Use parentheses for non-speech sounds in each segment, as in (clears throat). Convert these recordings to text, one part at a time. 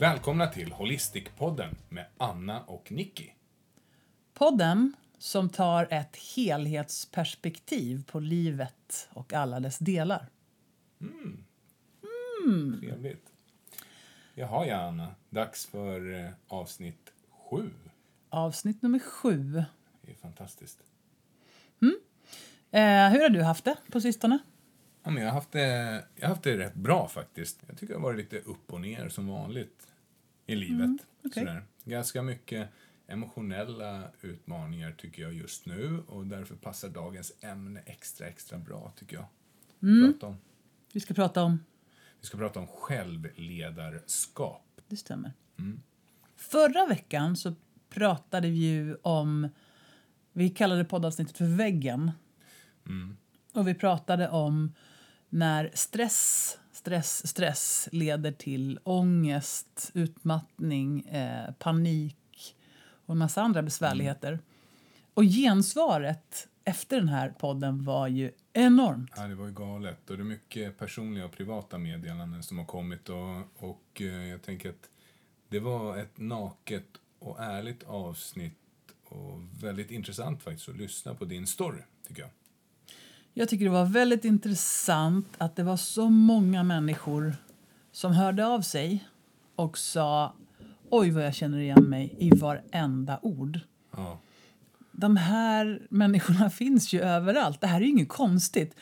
Välkomna till Holistic-podden med Anna och Nicky. Podden som tar ett helhetsperspektiv på livet och alla dess delar. Trevligt. Jaha, ja, Anna. Dags för eh, avsnitt sju. Avsnitt nummer sju. Det är fantastiskt. Eh, hur har du haft det på sistone? Ja, men jag, har haft det, jag har haft det rätt bra faktiskt. Jag tycker det har varit lite upp och ner som vanligt i livet. okej. Sådär. Ganska mycket emotionella utmaningar tycker jag just nu och därför passar dagens ämne extra, extra bra tycker jag. Prata om. Vi ska prata om... Vi ska prata om självledarskap. Det stämmer. Förra veckan så pratade vi ju om... Vi kallade poddavsnittet för Väggen. Och vi pratade om när stress, stress, stress leder till ångest, utmattning, eh, panik och en massa andra besvärligheter. Och gensvaret efter den här podden var ju enormt. Ja, det var ju galet. Och det är mycket personliga och privata meddelanden som har kommit. Och, och eh, jag tänker att det var ett naket och ärligt avsnitt och väldigt intressant faktiskt att lyssna på din story, tycker jag. Jag tycker det var väldigt intressant att det var så många människor som hörde av sig och sa oj vad jag känner igen mig i varenda ord. Ja, De här människorna (laughs) finns ju överallt. Det här är ju inget konstigt.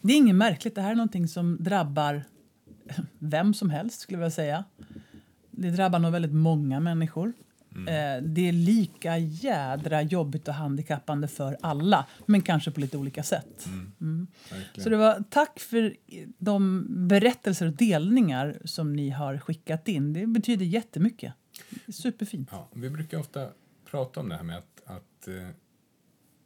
Det är inget märkligt. Det här är någonting som drabbar (laughs) vem som helst skulle jag vilja säga. Det drabbar nog väldigt många människor. Eh, det är lika jädra jobbigt och handikappande för alla, men kanske på lite olika sätt. verkligen. Så det var tack för de berättelser och delningar som ni har skickat in. Det betyder jättemycket. Superfint. Ja, vi brukar ofta prata om det här med att, att eh,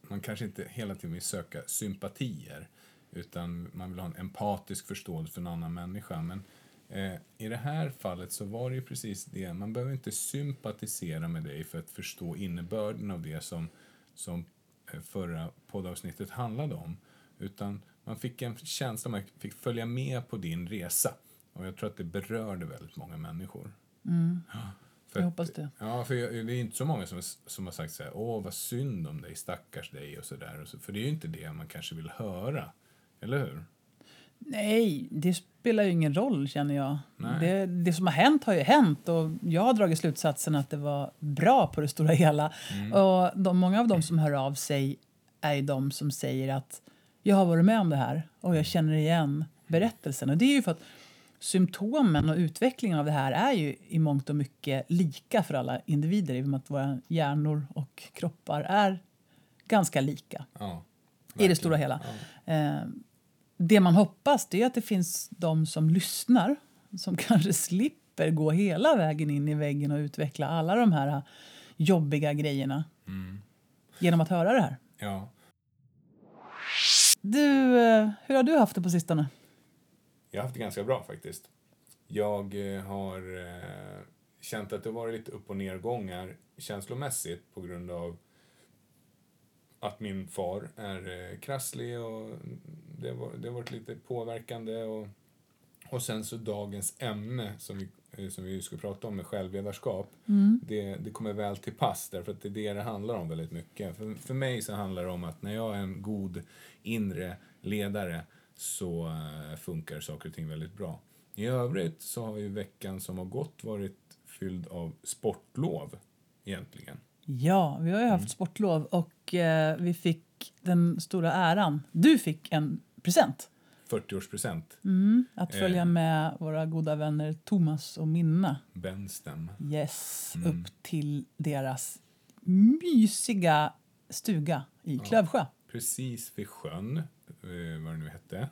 man kanske inte hela tiden vill söka sympatier utan man vill ha en empatisk förståelse för en annan människa. Men eh, i det här fallet så var det ju precis det. Man behöver inte sympatisera med dig för att förstå innebörden av det som, som eh, förra poddavsnittet handlade om. Utan man fick en känsla, man fick följa med på din resa. Och jag tror att det berörde väldigt många människor. Ja, för Jag att- hoppas det. Ja, för jag, det är inte så många som, som har sagt så här, åh vad synd om dig, stackars dig och så där. Och så, för det är ju inte det man kanske vill höra, eller hur? Nej, det spelar ju ingen roll känner jag. Det, det som har hänt har ju hänt och jag har dragit slutsatsen att det var bra på det stora hela. Och de, många av dem som hör av sig är de som säger att jag har varit med om det här och jag känner igen berättelsen. Och det är ju för att symptomen och utvecklingen av det här är ju i mångt och mycket lika för alla individer i och med att våra hjärnor och kroppar är ganska lika Ja, i det stora hela. Eh, det man hoppas det är att det finns de som lyssnar som (laughs) kanske slipper gå hela vägen in i väggen och utveckla alla de här jobbiga grejerna genom att höra det här. ja. Du, eh, hur har du haft det på sistone? Jag har haft det ganska bra faktiskt. Jag eh, har eh, känt att det har varit lite upp och nedgångar känslomässigt på grund av att min far är eh, krasslig och det, var, det har varit lite påverkande. Och, och sen så dagens ämne som vi, eh, som vi ska prata om med självledarskap. Det, det kommer väl till pass därför att det är det det handlar om väldigt mycket. För, för mig så handlar det om att när jag är en god inre ledare så eh, funkar saker och ting väldigt bra. I övrigt så har ju veckan som har gått varit fylld av sportlov egentligen. Ja, vi har ju haft sportlov och eh, vi fick den stora äran. Du fick en present 40-årspresent. att följa med våra goda vänner Thomas och Minna Benstem. Yes, upp till deras mysiga stuga i Klövsjö. Precis vid sjön, eh, vad det nu hette.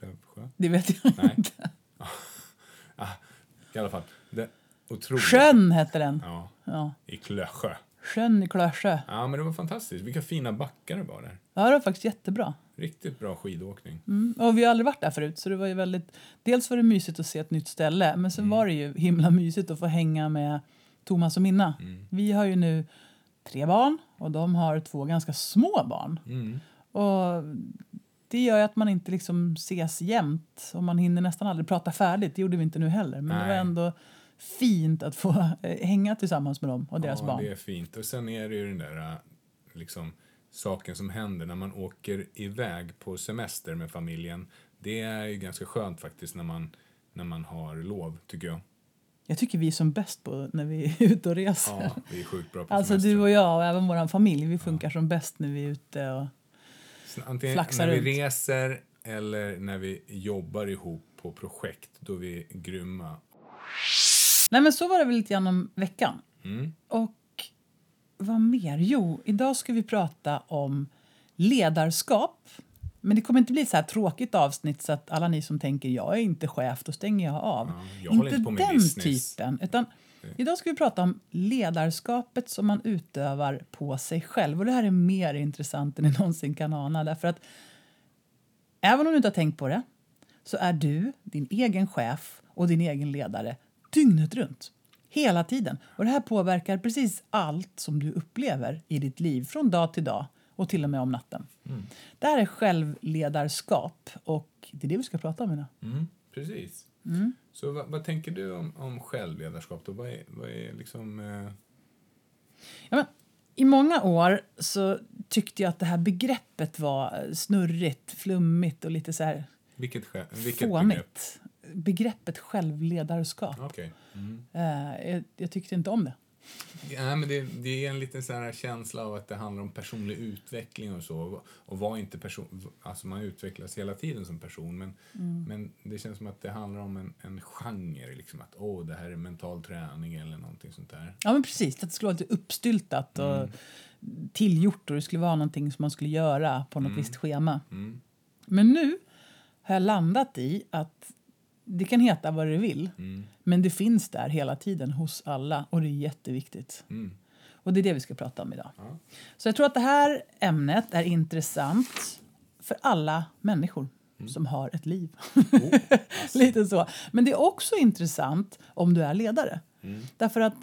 Klövsjö. Det vet jag Nej. inte. (laughs) I alla fall. Det, otroligt. Sjön hette den. Ja, Ja. i Klövsjö. Sjön i Klövsjö. Ja, men det var fantastiskt. Vilka fina backar det var där. Ja, det var faktiskt jättebra. Riktigt bra skidåkning. Mm. Och vi har aldrig varit där förut, så det var ju väldigt... Dels var det mysigt att se ett nytt ställe, men sen var det ju himla mysigt att få hänga med Thomas och Minna. Vi har ju nu tre barn och de har två ganska små barn. Mm. Och det gör ju att man inte liksom ses jämt och man hinner nästan aldrig prata färdigt. Det gjorde vi inte nu heller. Men Nej. det var ändå fint att få eh, hänga tillsammans med dem och deras ja, barn. det är fint. Och sen är det ju den där äh, liksom, saken som händer när man åker iväg på semester med familjen. Det är ju ganska skönt faktiskt när man, när man har lov, tycker jag. Jag tycker vi är som bäst på när vi är (laughs) ute och reser. Ja, vi är sjukt bra på Alltså semester. du och jag och även vår familj, vi funkar som bäst när vi är ute och Så Antingen flaxar när vi runt. reser eller när vi jobbar ihop på projekt, då är vi grymma. Nej men så var det väl lite grann om veckan. Mm. Och vad mer? Jo, idag ska vi prata om ledarskap. Men det kommer inte bli ett så här tråkigt avsnitt så att alla ni som tänker jag är inte chef, då stänger jag av. Ja, jag inte med den business. typen. Utan idag ska vi prata om ledarskapet som man utövar på sig själv. Och det här är mer intressant än ni någonsin kan ana. Därför att även om du inte har tänkt på det så är du din egen chef och din egen ledare dygnet runt. Hela tiden. Och det här påverkar precis allt som du upplever i ditt liv från dag till dag och till och med om natten. Det här är självledarskap och det är det vi ska prata om idag. Mm, precis. Mm. Så vad, vad tänker du om, om självledarskap då? Vad är, vad är liksom... Eh, Ja, men, I många år så tyckte jag att det här begreppet var snurrigt, flummigt och lite så här vilket, vilket begrepp? Begreppet självledarskap. Okej. Mm. Eh, jag, jag tyckte inte om det. Ja, men det, det är en liten så här känsla av att det handlar om personlig utveckling och så. Och var inte person, alltså man utvecklas hela tiden som person men, Mm. men det känns som att det handlar om en, en genre. Liksom att åh, det här är mental träning eller någonting sånt där. Ja, men precis. Att det skulle vara lite uppstyltat och Mm. tillgjort och det skulle vara någonting som man skulle göra på något visst schema. Mm. Men nu har jag landat i att det kan heta vad det vill, Mm. men det finns där hela tiden hos alla och det är jätteviktigt. Mm. Och det är det vi ska prata om idag. Ja. Så jag tror att det här ämnet är intressant för alla människor som har ett liv. Oh, (laughs) Lite så. Men det är också intressant om du är ledare. Mm. Därför att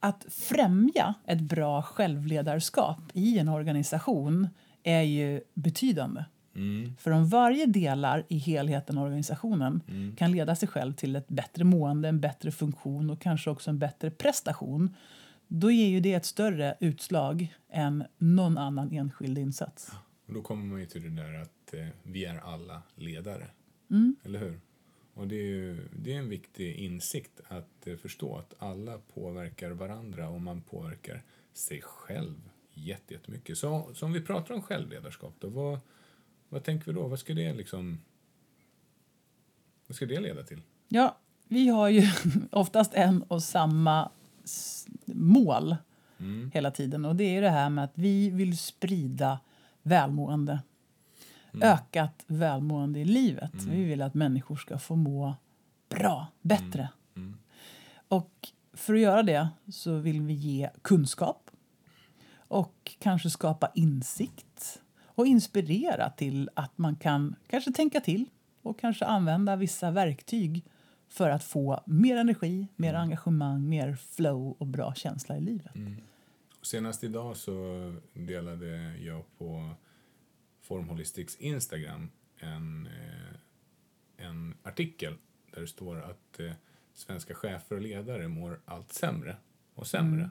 att främja ett bra självledarskap i en organisation är ju betydande. Mm. För om varje delar i helheten i organisationen Mm. kan leda sig själv till ett bättre mående, en bättre funktion och kanske också en bättre prestation då ger ju det ett större utslag än någon annan enskild insats. Och då kommer man ju till det där att eh, vi är alla ledare. Mm. Eller hur? Och det är, ju, det är en viktig insikt att eh, förstå att alla påverkar varandra och man påverkar sig själv jätte- jättemycket. Så, så om vi pratar om självledarskap, då, vad, vad tänker vi då? Vad ska det liksom... Vad ska det leda till? Ja, vi har ju (laughs) oftast en och samma mål Mm. hela tiden och det är det här med att vi vill sprida välmående. Ökat välmående i livet. Vi vill att människor ska få må bra, bättre. Mm. Och för att göra det så vill vi ge kunskap och kanske skapa insikt och inspirera till att man kan kanske tänka till och kanske använda vissa verktyg för att få mer energi, mer engagemang, mer flow och bra känsla i livet. Senast idag så delade jag på Formholistics Instagram en, eh, en artikel där det står att eh, svenska chefer och ledare mår allt sämre och sämre.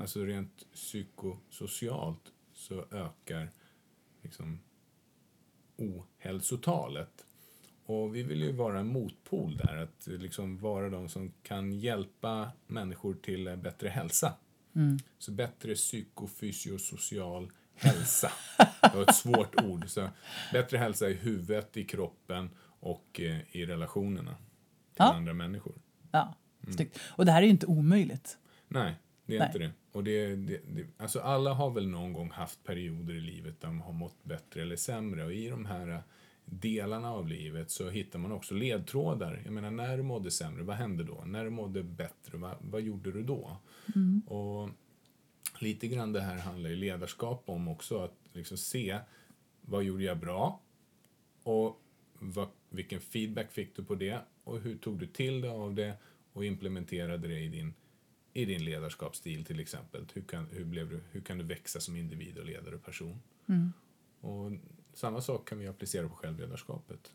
Alltså rent psykosocialt så ökar liksom ohälsotalet. Och vi vill ju vara en motpol där, att liksom vara de som kan hjälpa människor till bättre hälsa. Så bättre psykofysiosocial hälsa. Det var ett svårt ord. Så bättre hälsa i huvudet, i kroppen och eh, i relationerna till Ja. andra människor. Ja, snyggt. Och det här är ju inte omöjligt. Nej, det är Nej. inte det. Och det, det, det. Alltså alla har väl någon gång haft perioder i livet där de har mått bättre eller sämre. Och i de här eh, delarna av livet så hittar man också ledtrådar. Jag menar, när du mådde sämre, vad hände då? När du mådde bättre, vad, vad gjorde du då? Och lite grann det här handlar ju ledarskap om också, att liksom se vad gjorde jag bra? Och vad, vilken feedback fick du på det? Och hur tog du till dig av det och implementerade det i din, i din ledarskapsstil till exempel? Hur kan, hur, blev du, hur kan du växa som individ och ledare och person? Och samma sak kan vi applicera på självledarskapet.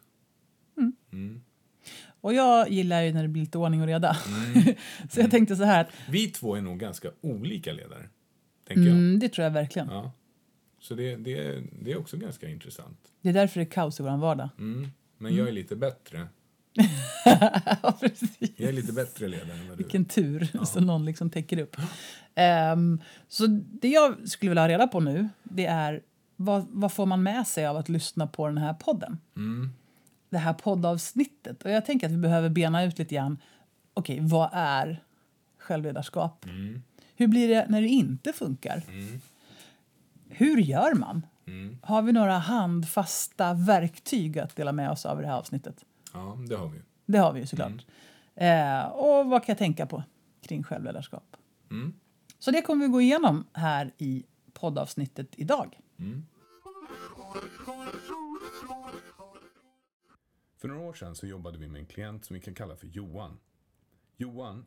Och jag gillar ju när det blir lite ordning och reda. (laughs) så jag tänkte så här att Vi två är nog ganska olika ledare, tänker jag. mm, det tror jag verkligen. Ja. Så det, det, det är också ganska intressant. Det är därför det är kaos i vår vardag. Mm. Men jag är lite bättre. (laughs) ja, precis. Jag är lite bättre ledare än vad du. Vilken tur som någon liksom täcker upp. Ehm, så det jag skulle vilja ha reda på nu det är vad, vad får man med sig av att lyssna på den här podden? Det här poddavsnittet. Och jag tänker att vi behöver bena ut lite grann. Okej, vad är självledarskap? Hur blir det när det inte funkar? Hur gör man? Har vi några handfasta verktyg att dela med oss av i det här avsnittet? Ja, det har vi. Det har vi ju såklart. Eh, och vad kan jag tänka på kring självledarskap? Så det kommer vi gå igenom här i poddavsnittet idag. För några år sedan så jobbade vi med en klient som vi kan kalla för Johan. Johan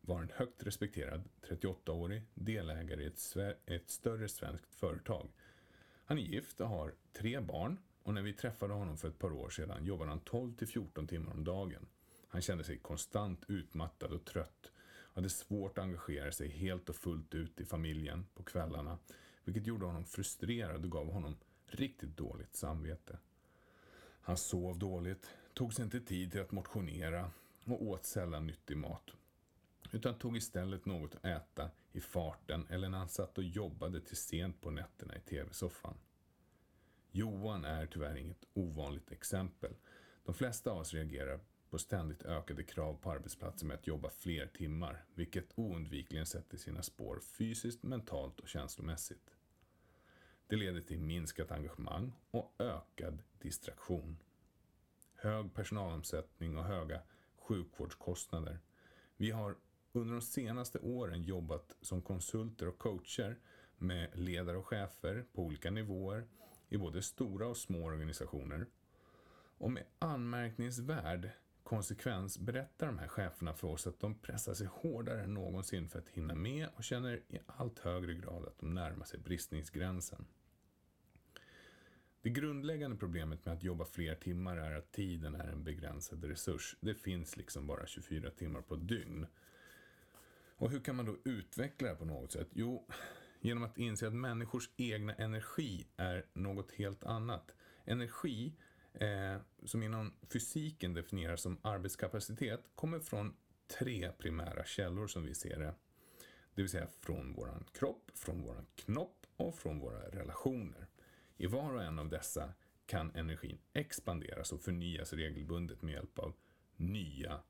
var en högt respekterad 38-årig delägare i ett, ett större svenskt företag. Han är gift och har tre barn och när vi träffade honom för ett par år sedan jobbade han 12-14 timmar om dagen. Han kände sig konstant utmattad och trött och hade svårt att engagera sig helt och fullt ut i familjen på kvällarna vilket gjorde honom frustrerad och gav honom riktigt dåligt samvete. Han sov dåligt, tog sig inte tid till att motionera och åt sällan nyttig mat. Utan tog istället något att äta i farten eller när han satt och jobbade till sent på nätterna i tv-soffan. Johan är tyvärr inget ovanligt exempel. De flesta av oss reagerar på ständigt ökade krav på arbetsplatser med att jobba fler timmar, vilket oundvikligen sätter sina spår fysiskt, mentalt och känslomässigt. Det leder till minskat engagemang och ökad distraktion. Hög personalomsättning och höga sjukvårdskostnader. Vi har under de senaste åren jobbat som konsulter och coacher med ledare och chefer på olika nivåer i både stora och små organisationer. Och med anmärkningsvärd konsekvens berättar de här cheferna för oss att de pressar sig hårdare än någonsin för att hinna med och känner i allt högre grad att de närmar sig bristningsgränsen. Det grundläggande problemet med att jobba fler timmar är att tiden är en begränsad resurs. Det finns liksom bara 24 timmar på ett dygn. Och hur kan man då utveckla det på något sätt? Jo, genom att inse att människors egna energi är något helt annat. Energi, eh, som inom fysiken definieras som arbetskapacitet, kommer från tre primära källor som vi ser det. Det vill säga från våran kropp, från våran knopp och från våra relationer. I var och en av dessa kan energin expanderas och förnyas regelbundet med hjälp av nya,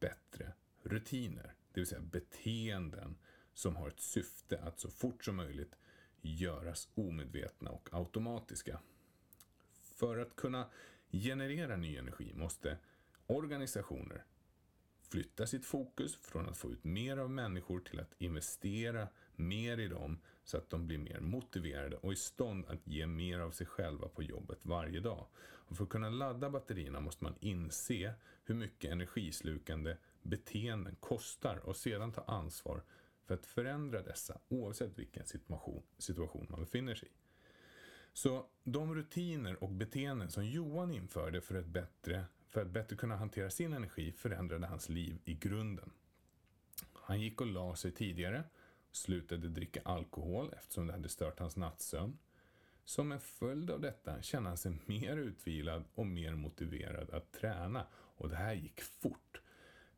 bättre rutiner. Det vill säga beteenden som har ett syfte att så fort som möjligt göras omedvetna och automatiska. För att kunna generera ny energi måste organisationer flytta sitt fokus från att få ut mer av människor till att investera mer i dem så att de blir mer motiverade och i stånd att ge mer av sig själva på jobbet varje dag. Och för att kunna ladda batterierna måste man inse hur mycket energislukande beteenden kostar och sedan ta ansvar för att förändra dessa oavsett vilken situation, situation man befinner sig i. Så de rutiner och beteenden som Johan införde för, ett bättre, för att bättre kunna hantera sin energi förändrade hans liv i grunden. Han gick och la sig tidigare, slutade dricka alkohol eftersom det hade stört hans nattsömn. Som en följd av detta kände han sig mer utvilad och mer motiverad att träna och det här gick fort,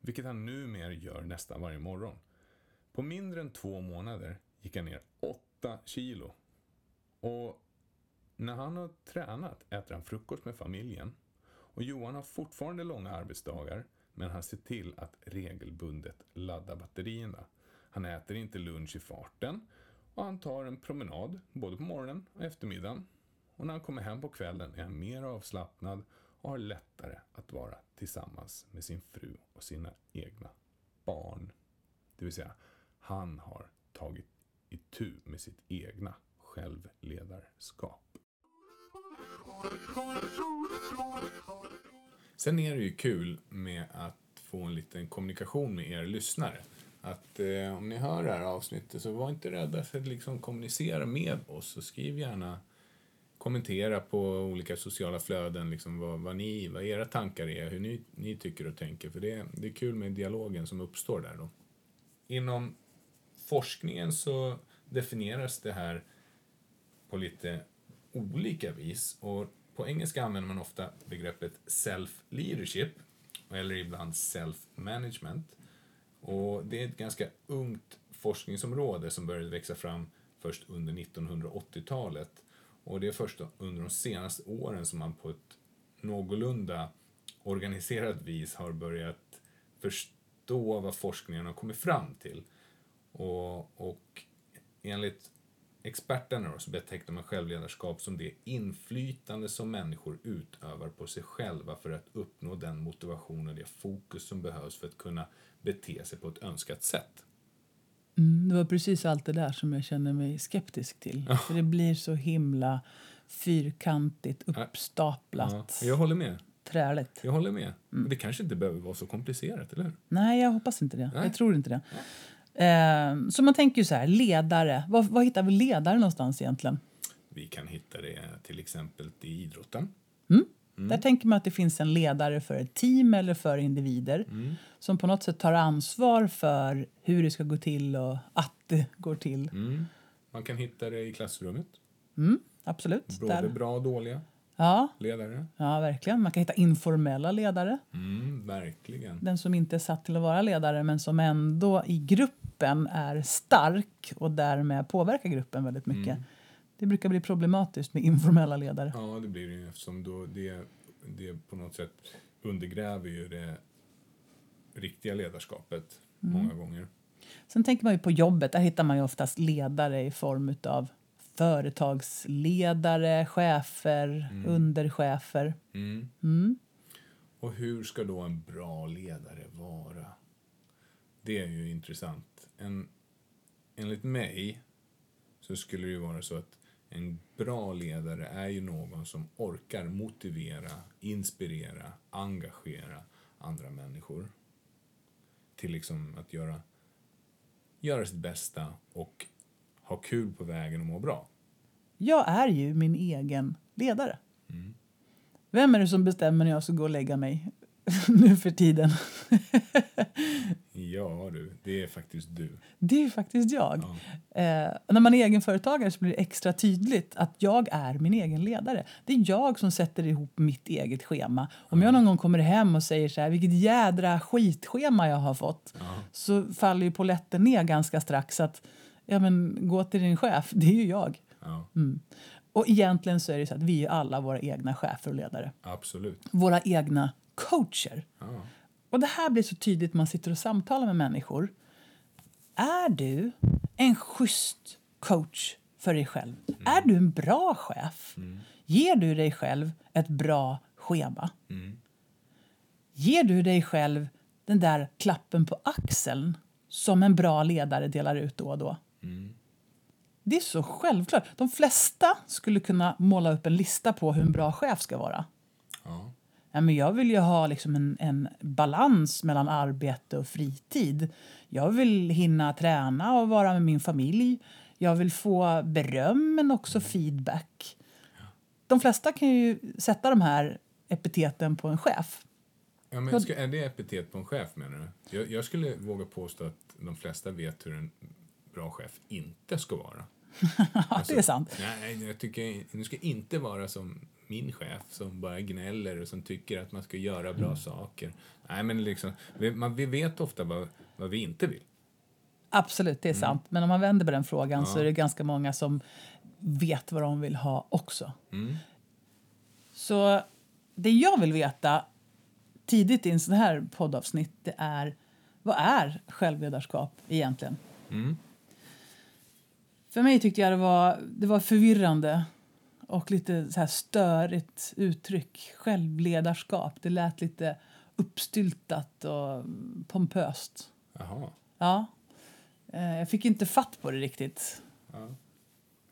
vilket han numera gör nästan varje morgon. På mindre än två månader gick han ner 8 kilo. Och när han har tränat äter han frukost med familjen. Och Johan har fortfarande långa arbetsdagar, men han ser till att regelbundet ladda batterierna. Han äter inte lunch i farten och han tar en promenad både på morgonen och eftermiddagen. Och när han kommer hem på kvällen är han mer avslappnad och har lättare att vara tillsammans med sin fru och sina egna barn. Det vill säga, han har tagit itu med sitt egna självledarskap. Sen är det ju kul med att få en liten kommunikation med er lyssnare. Att eh, om ni hör det här avsnittet så var inte rädda för att liksom kommunicera med oss och skriv gärna kommentera på olika sociala flöden liksom vad, vad, ni, vad era tankar är, hur ni, ni tycker och tänker. För det, det är kul med dialogen som uppstår där då. Inom forskningen så definieras det här på lite olika vis. Och på engelska använder man ofta begreppet self-leadership eller ibland self-management. Och det är ett ganska ungt forskningsområde som började växa fram först under 1980-talet. Och det är först under de senaste åren som man på ett någorlunda organiserat vis har börjat förstå vad forskningen har kommit fram till. Och, och enligt experterna då, så betecknar man självledarskap som det inflytande som människor utövar på sig själva för att uppnå den motivation och det fokus som behövs för att kunna bete sig på ett önskat sätt. Mm, det var precis allt det där som jag känner mig skeptisk till. Ja. För det blir så himla fyrkantigt, uppstaplat. Ja, jag håller med. Träligt. Jag håller med. Mm. Det kanske inte behöver vara så komplicerat, eller hur? Nej, jag hoppas inte det. Nej. Jag tror inte det. Eh, så man tänker ju så här, ledare. Var, var hittar vi ledare någonstans egentligen? Vi kan hitta det till exempel i idrotten. Mm. Mm. Där tänker man att det finns en ledare för ett team eller för individer mm. som på något sätt tar ansvar för hur det ska gå till och att det går till. Mm. Man kan hitta det i klassrummet. Mm, absolut. Både Där. bra och dåliga ja. ledare. Ja, verkligen. Man kan hitta informella ledare. Mm, verkligen. Den som inte är satt till att vara ledare men som ändå i gruppen är stark och därmed påverkar gruppen väldigt mycket. Mm. Det brukar bli problematiskt med informella ledare. Ja, det blir det eftersom då det, det på något sätt undergräver ju det riktiga ledarskapet mm. många gånger. Sen tänker man ju på jobbet. Där hittar man ju oftast ledare i form av företagsledare, chefer, mm. underchefer. Mm. Mm. Och hur ska då en bra ledare vara? Det är ju intressant. En, enligt mig så skulle det ju vara så att en bra ledare är ju någon som orkar motivera, inspirera, engagera andra människor till liksom att göra, göra sitt bästa och ha kul på vägen och må bra. Jag är ju min egen ledare. Mm. Vem är det som bestämmer när jag ska gå och lägga mig (laughs) nu för tiden? ja du, det är faktiskt du. Det är faktiskt jag. Ja. Eh, när man är egenföretagare så blir det extra tydligt att jag är min egen ledare. Det är jag som sätter ihop mitt eget schema. Om jag någon gång kommer hem och säger så här, vilket jädra skitschema jag har fått, ja. så faller ju poletten ner ganska strax. att ja, men, gå till din chef, det är ju jag. Ja. Mm. Och egentligen så är det så att vi är alla våra egna chefer och ledare. Absolut. Våra egna coacher. Ja. Och det här blir så tydligt när man sitter och samtalar med människor. Är du en schysst coach för dig själv? Mm. Är du en bra chef? Mm. Ger du dig själv ett bra schema? Mm. Ger du dig själv den där klappen på axeln som en bra ledare delar ut då och då? Mm. Det är så självklart. De flesta skulle kunna måla upp en lista på hur en bra chef ska vara. Ja. Ja, men jag vill ju ha liksom en, en balans mellan arbete och fritid. Jag vill hinna träna och vara med min familj. Jag vill få beröm, men också feedback. De flesta kan ju sätta de här epiteten på en chef. Ja, men ska, är det epitet på en chef, menar du? Jag, jag skulle våga påstå att de flesta vet hur en bra chef inte ska vara. (laughs) alltså, det är sant. Nej, jag tycker du ska inte vara som min chef som bara gnäller och som tycker att man ska göra bra mm. saker. Nej, men liksom, vi, man, vi vet ofta vad, vad vi inte vill. Absolut, det är mm. sant. Men om man vänder på den frågan ja. så är det ganska många som vet vad de vill ha också. Mm. Så det jag vill veta tidigt i en sån här poddavsnitt det är vad är självledarskap egentligen? Mm. För mig tyckte jag det var, det var förvirrande och lite så här störigt uttryck. Självledarskap. Det lät lite uppstyltat och pompöst. Jaha. Ja. Eh, jag fick inte fatt på det riktigt. Ja.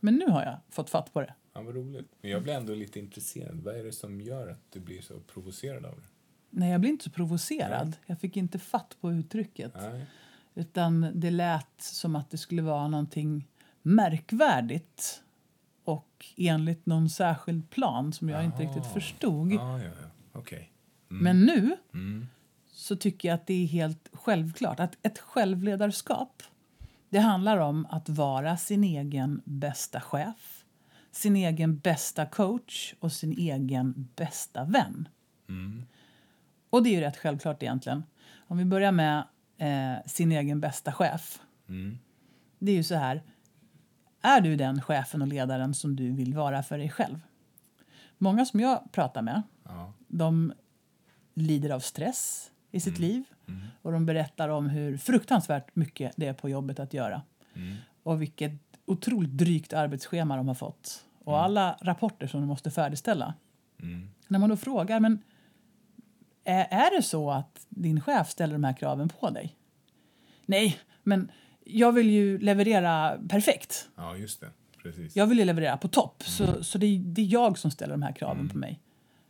Men nu har jag fått fatt på det. Ja, vad roligt. Men jag blir ändå lite intresserad. Vad är det som gör att du blir så provocerad av det? Nej, jag blir inte så provocerad. Nej. Jag fick inte fatt på uttrycket. Nej. Utan det lät som att det skulle vara någonting märkvärdigt och enligt någon särskild plan som jag inte riktigt förstod. Ja, ja, ja. Okej. Men nu Mm. så tycker jag att det är helt självklart att ett självledarskap det handlar om att vara sin egen bästa chef, sin egen bästa coach och sin egen bästa vän. Mm. Och det är ju rätt självklart egentligen. Om vi börjar med eh, sin egen bästa chef. Mm. Det är ju så här. Är du den chefen och ledaren som du vill vara för dig själv? Många som jag pratar med, Ja. de lider av stress i sitt liv. Mm. Och de berättar om hur fruktansvärt mycket det är på jobbet att göra. Mm. Och vilket otroligt drygt arbetsschema de har fått. Och alla rapporter som de måste färdigställa. Mm. När man då frågar, men är, är det så att din chef ställer de här kraven på dig? Nej, men jag vill ju leverera perfekt. ja, just det. Precis. Jag vill ju leverera på topp. Så, så det, är- det är jag som ställer de här kraven på mig.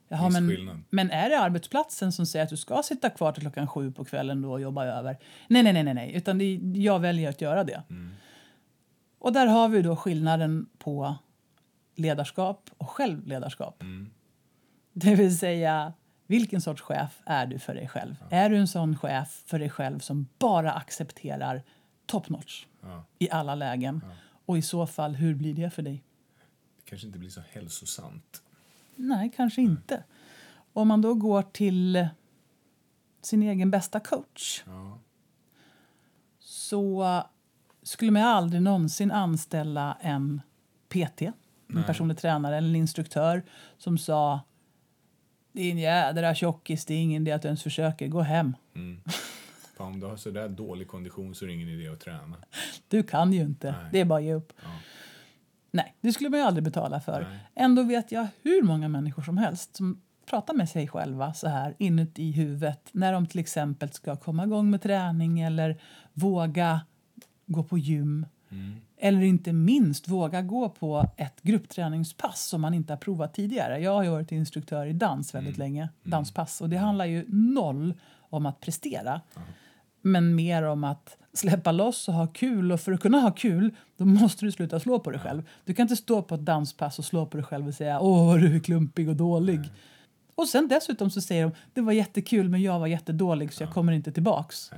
Jaha, men, skillnad. men är det arbetsplatsen som säger att du ska sitta kvar till klockan sju på kvällen då och jobba över? Nej, nej, nej, nej, nej. utan det, jag väljer att göra det. Mm. Och där har vi då skillnaden på ledarskap och självledarskap. Mm. Det vill säga, vilken sorts chef är du för dig själv? Är du en sån chef för dig själv som bara accepterar top notch Ja. i alla lägen? Och i så fall, hur blir det för dig? Det kanske inte blir så hälsosamt. Nej, kanske inte. Om man då går till sin egen bästa coach Ja. så skulle man aldrig någonsin anställa en PT, en Nej. personlig tränare eller en instruktör som sa din jädra tjockis, det är ingen idé att du ens försöker, gå hem. Mm. (laughs) Fan, om du har så där dålig kondition så är det ingen idé att träna. Du kan ju inte, Nej. det är bara att ge upp. Ja. Nej, det skulle man ju aldrig betala för. Nej. Ändå vet jag hur många människor som helst som pratar med sig själva så här inuti huvudet när de till exempel ska komma igång med träning eller våga gå på gym. Mm. Eller inte minst våga gå på ett gruppträningspass som man inte har provat tidigare. Jag har ju varit instruktör i dans väldigt Mm. länge, danspass. Och det handlar ju noll om att prestera. Men mer om att släppa loss och ha kul. Och för att kunna ha kul, då måste du sluta slå på dig själv. Du kan inte stå på ett danspass och slå på dig själv och säga åh, du är klumpig och dålig. Och sen dessutom så säger de det var jättekul men jag var jättedålig så jag kommer inte tillbaks.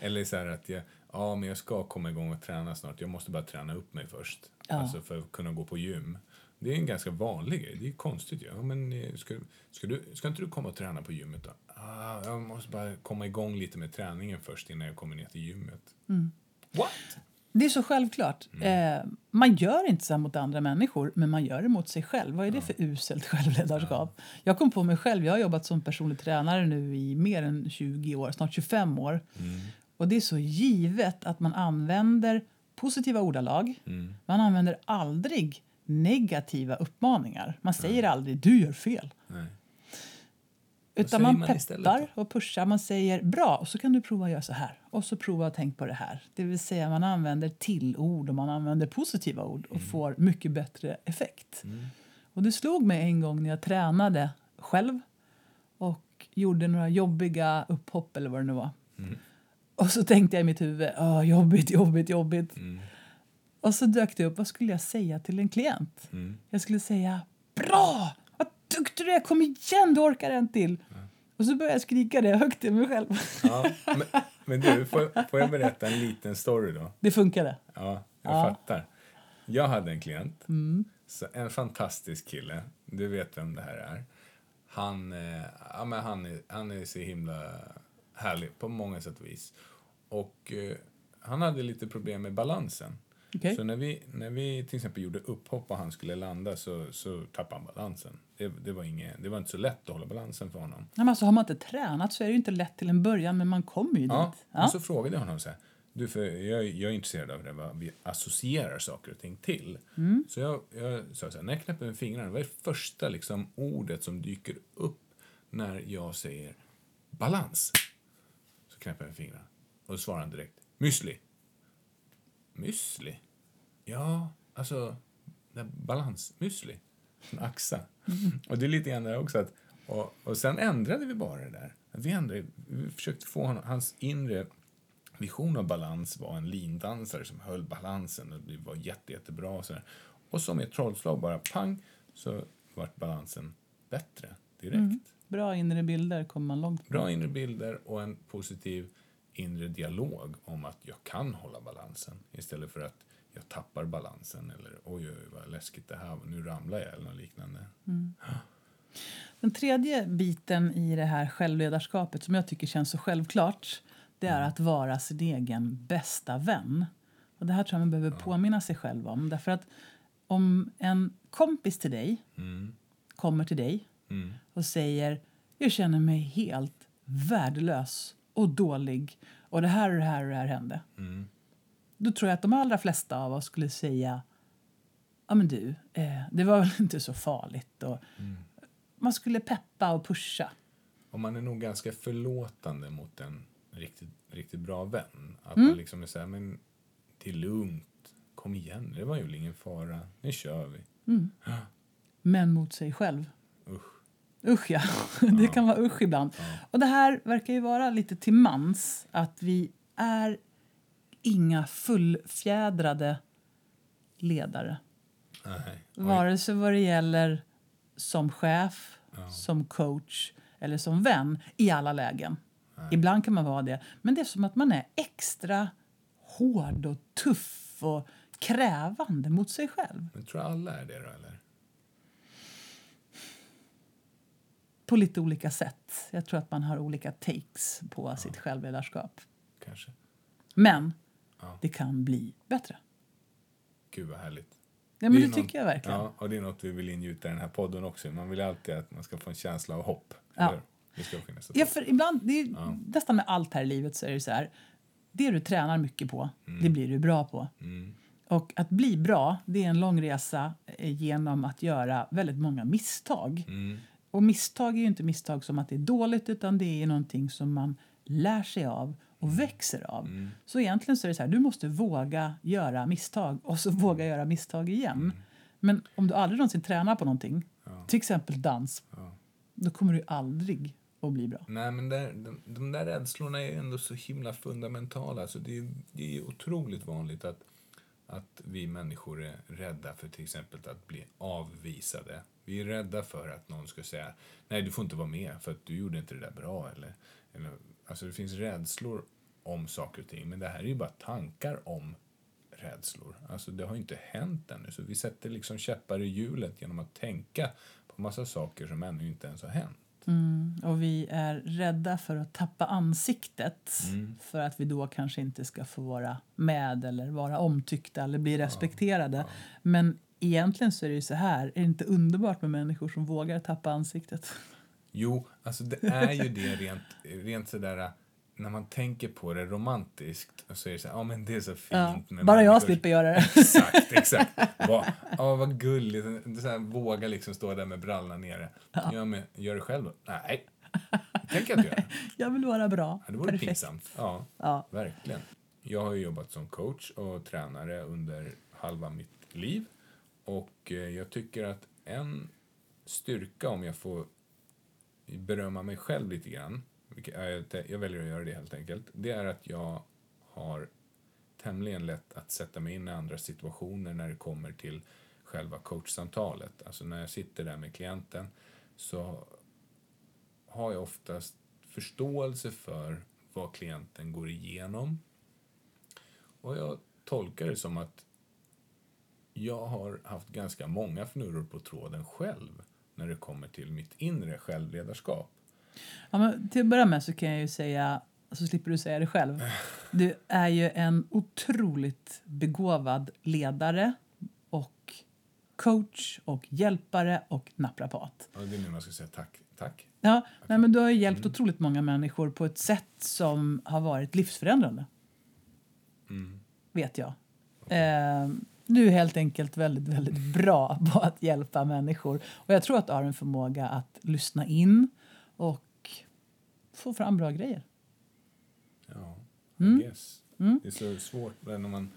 Eller så här att jag, ja, men jag ska komma igång och träna snart. Jag måste bara träna upp mig först. Ja. Alltså för att kunna gå på gym. Det är en ganska vanlig grej. Det är konstigt ju. Ja, men eh, ska, ska, du, ska inte du komma och träna på gymmet då? Ah, jag måste bara komma igång lite med träningen först innan jag kommer ner till gymmet. Mm. What? Det är så självklart. Eh, man gör inte så här mot andra människor, men man gör det mot sig själv. Vad är det för uselt självledarskap? Jag kom på mig själv. Jag har jobbat som personlig tränare nu i mer än 20 år, snart 25 år. Och det är så givet att man använder positiva ordalag. Mm. Man använder aldrig negativa uppmaningar. Man säger aldrig du gör fel. Nej. Utan man man peppar och pushar. Man säger bra, och så kan du prova att göra så här. Och så prova att tänka på det här. Det vill säga man använder tillord och man använder positiva ord och får mycket bättre effekt. Och det slog mig en gång när jag tränade själv och gjorde några jobbiga upphopp eller vad det nu var. Och så tänkte jag i mitt huvud, Åh, jobbigt, jobbigt, jobbigt. Mm. Och så dök det upp, vad skulle jag säga till en klient? Mm. Jag skulle säga bra! Duktig du är! Kom igen, du orkar en till! Och så började jag skrika det högt till mig själv. Ja, men, men du, får, får jag berätta en liten story då? Det funkade. Ja, jag Ja. fattar. Jag hade en klient, Mm. så en fantastisk kille. Du vet vem det här är. Han, eh, ja, men han, är, han är så himla härlig på många sätt och vis. Och eh, han hade lite problem med balansen. Okej. Så när vi, när vi till exempel gjorde upphopp och han skulle landa så, så tappade han balansen. Det, det, var inget, det var inte så lätt att hålla balansen för honom. Nej, men alltså, har man inte tränat så är det inte lätt till en början, men man kommer ju Ja, dit. Ja. och så frågade jag honom så här. Du, för jag, jag är intresserad av det, vad vi associerar saker och ting till. Mm. Så jag, jag sa så här, när jag knäpper med fingrarna, vad är det första liksom, ordet som dyker upp när jag säger balans? Så knäpper jag med fingrarna. Och då svarar han direkt, müsli. Müsli? Ja, alltså, det här balans, müsli. Från Axa. Och det är lite grann där också att, och, och sen ändrade vi bara det där. Vi, ändrade, vi försökte få honom, hans inre vision av balans var en lindansare som höll balansen och det var jätte, jättebra. Och, så där. Och som ett trollslag bara pang så vart balansen bättre direkt. Mm. Bra inre bilder kommer man långt på. Bra inre bilder och en positiv inre dialog om att jag kan hålla balansen istället för att jag tappar balansen eller oj, oj, vad läskigt det här nu ramlar jag eller något liknande. Mm. Den tredje biten i det här självledarskapet som jag tycker känns så självklart det är att vara sin egen bästa vän. Och Det här tror jag man behöver påminna sig själv om. Därför att om en kompis till dig Mm. kommer till dig Mm. och säger jag känner mig helt värdelös och dålig och det här och det här och det här hände. Mm. Då tror jag att de allra flesta av oss skulle säga ja men du, eh, det var väl (laughs) inte så farligt. Och Man skulle peppa och pusha. Och man är nog ganska förlåtande mot en riktigt, riktigt bra vän. Att Mm. man liksom är så här, men det är lugnt, kom igen, det var ju ingen fara, nu kör vi. (gasps) Men mot sig själv. Usch. Usch ja, (laughs) det kan vara usch ibland. Och det här verkar ju vara lite till mans att vi är inga fullfjädrade ledare. Nej. Vare sig vad det gäller som chef, som coach eller som vän i alla lägen. Ibland kan man vara det. Men det är som att man är extra hård och tuff och krävande mot sig själv. Men tror alla är det då, eller? På lite olika sätt. Jag tror att man har olika takes på sitt självledarskap. Kanske. Men Ja. det kan bli bättre. Gud vad härligt. Ja, men är det något- tycker jag verkligen. Ja, och det är något vi vill ingjuta i den här podden också. Man vill alltid att man ska få en känsla av hopp. Ja. Det ska finnas Ja, för ibland, det är, nästan med allt här i livet så är det så här. Det du tränar mycket på, det blir du bra på. Mm. Och att bli bra, det är en lång resa eh, genom att göra väldigt många misstag. Mm. Och misstag är inte misstag som att det är dåligt utan det är någonting som man lär sig av och växer av. Mm. Så egentligen så är det så här, du måste våga göra misstag och så våga göra misstag igen. Men om du aldrig någonsin tränar på någonting, till exempel dans, Ja. då kommer du aldrig att bli bra. Nej, men där, de, de där rädslorna är ändå så himla fundamentala. Så det, är, det är otroligt vanligt att, att vi människor är rädda för till exempel att bli avvisade. Vi är rädda för att någon ska säga nej, du får inte vara med för att du gjorde inte det där bra. Eller, eller, alltså det finns rädslor om saker och ting, men det här är ju bara tankar om rädslor. Alltså det har ju inte hänt ännu, så vi sätter liksom käppar i hjulet genom att tänka på massa saker som ännu inte ens har hänt. Och vi är rädda för att tappa ansiktet Mm. för att vi då kanske inte ska få vara med eller vara omtyckta eller bli respekterade. Men egentligen så är det ju så här, är det inte underbart med människor som vågar tappa ansiktet? Jo, alltså det är ju det rent, rent sådär när man tänker på det romantiskt så är det så här, ja men det är så fint Ja, bara jag slipper göra det. Exakt, exakt. Va, ja, vad gulligt. Så här, våga liksom stå där med brallorna nere. Ja. men, gör det själv då? Nej, tänker jag inte göra. (laughs) Jag vill vara bra. Ja, det vore Perfekt. pinsamt. Ja, Ja. verkligen. Jag har ju jobbat som coach och tränare under halva mitt liv. Och eh, jag tycker att en styrka, om jag får berömma mig själv lite grann, vilket jag, jag väljer att göra det helt enkelt, det är att jag har tämligen lätt att sätta mig in i andra situationer när det kommer till själva coachsamtalet. Alltså när jag sitter där med klienten så har jag oftast förståelse för vad klienten går igenom. Och jag tolkar det som att jag har haft ganska många fnurror på tråden själv när det kommer till mitt inre självledarskap. Ja, men till att börja med så kan jag ju säga, så slipper du säga det själv. Du är ju en otroligt begåvad ledare och coach och hjälpare och naprapat. Och det är nu man ska säga tack. Tack. Ja, nej, men du har ju hjälpt otroligt många människor på ett sätt som har varit livsförändrande. Vet jag. Eh, du är helt enkelt väldigt, väldigt bra på att hjälpa människor. Och jag tror att du har en förmåga att lyssna in och få fram bra grejer. Ja, Mm. I guess. Det är så svårt när man,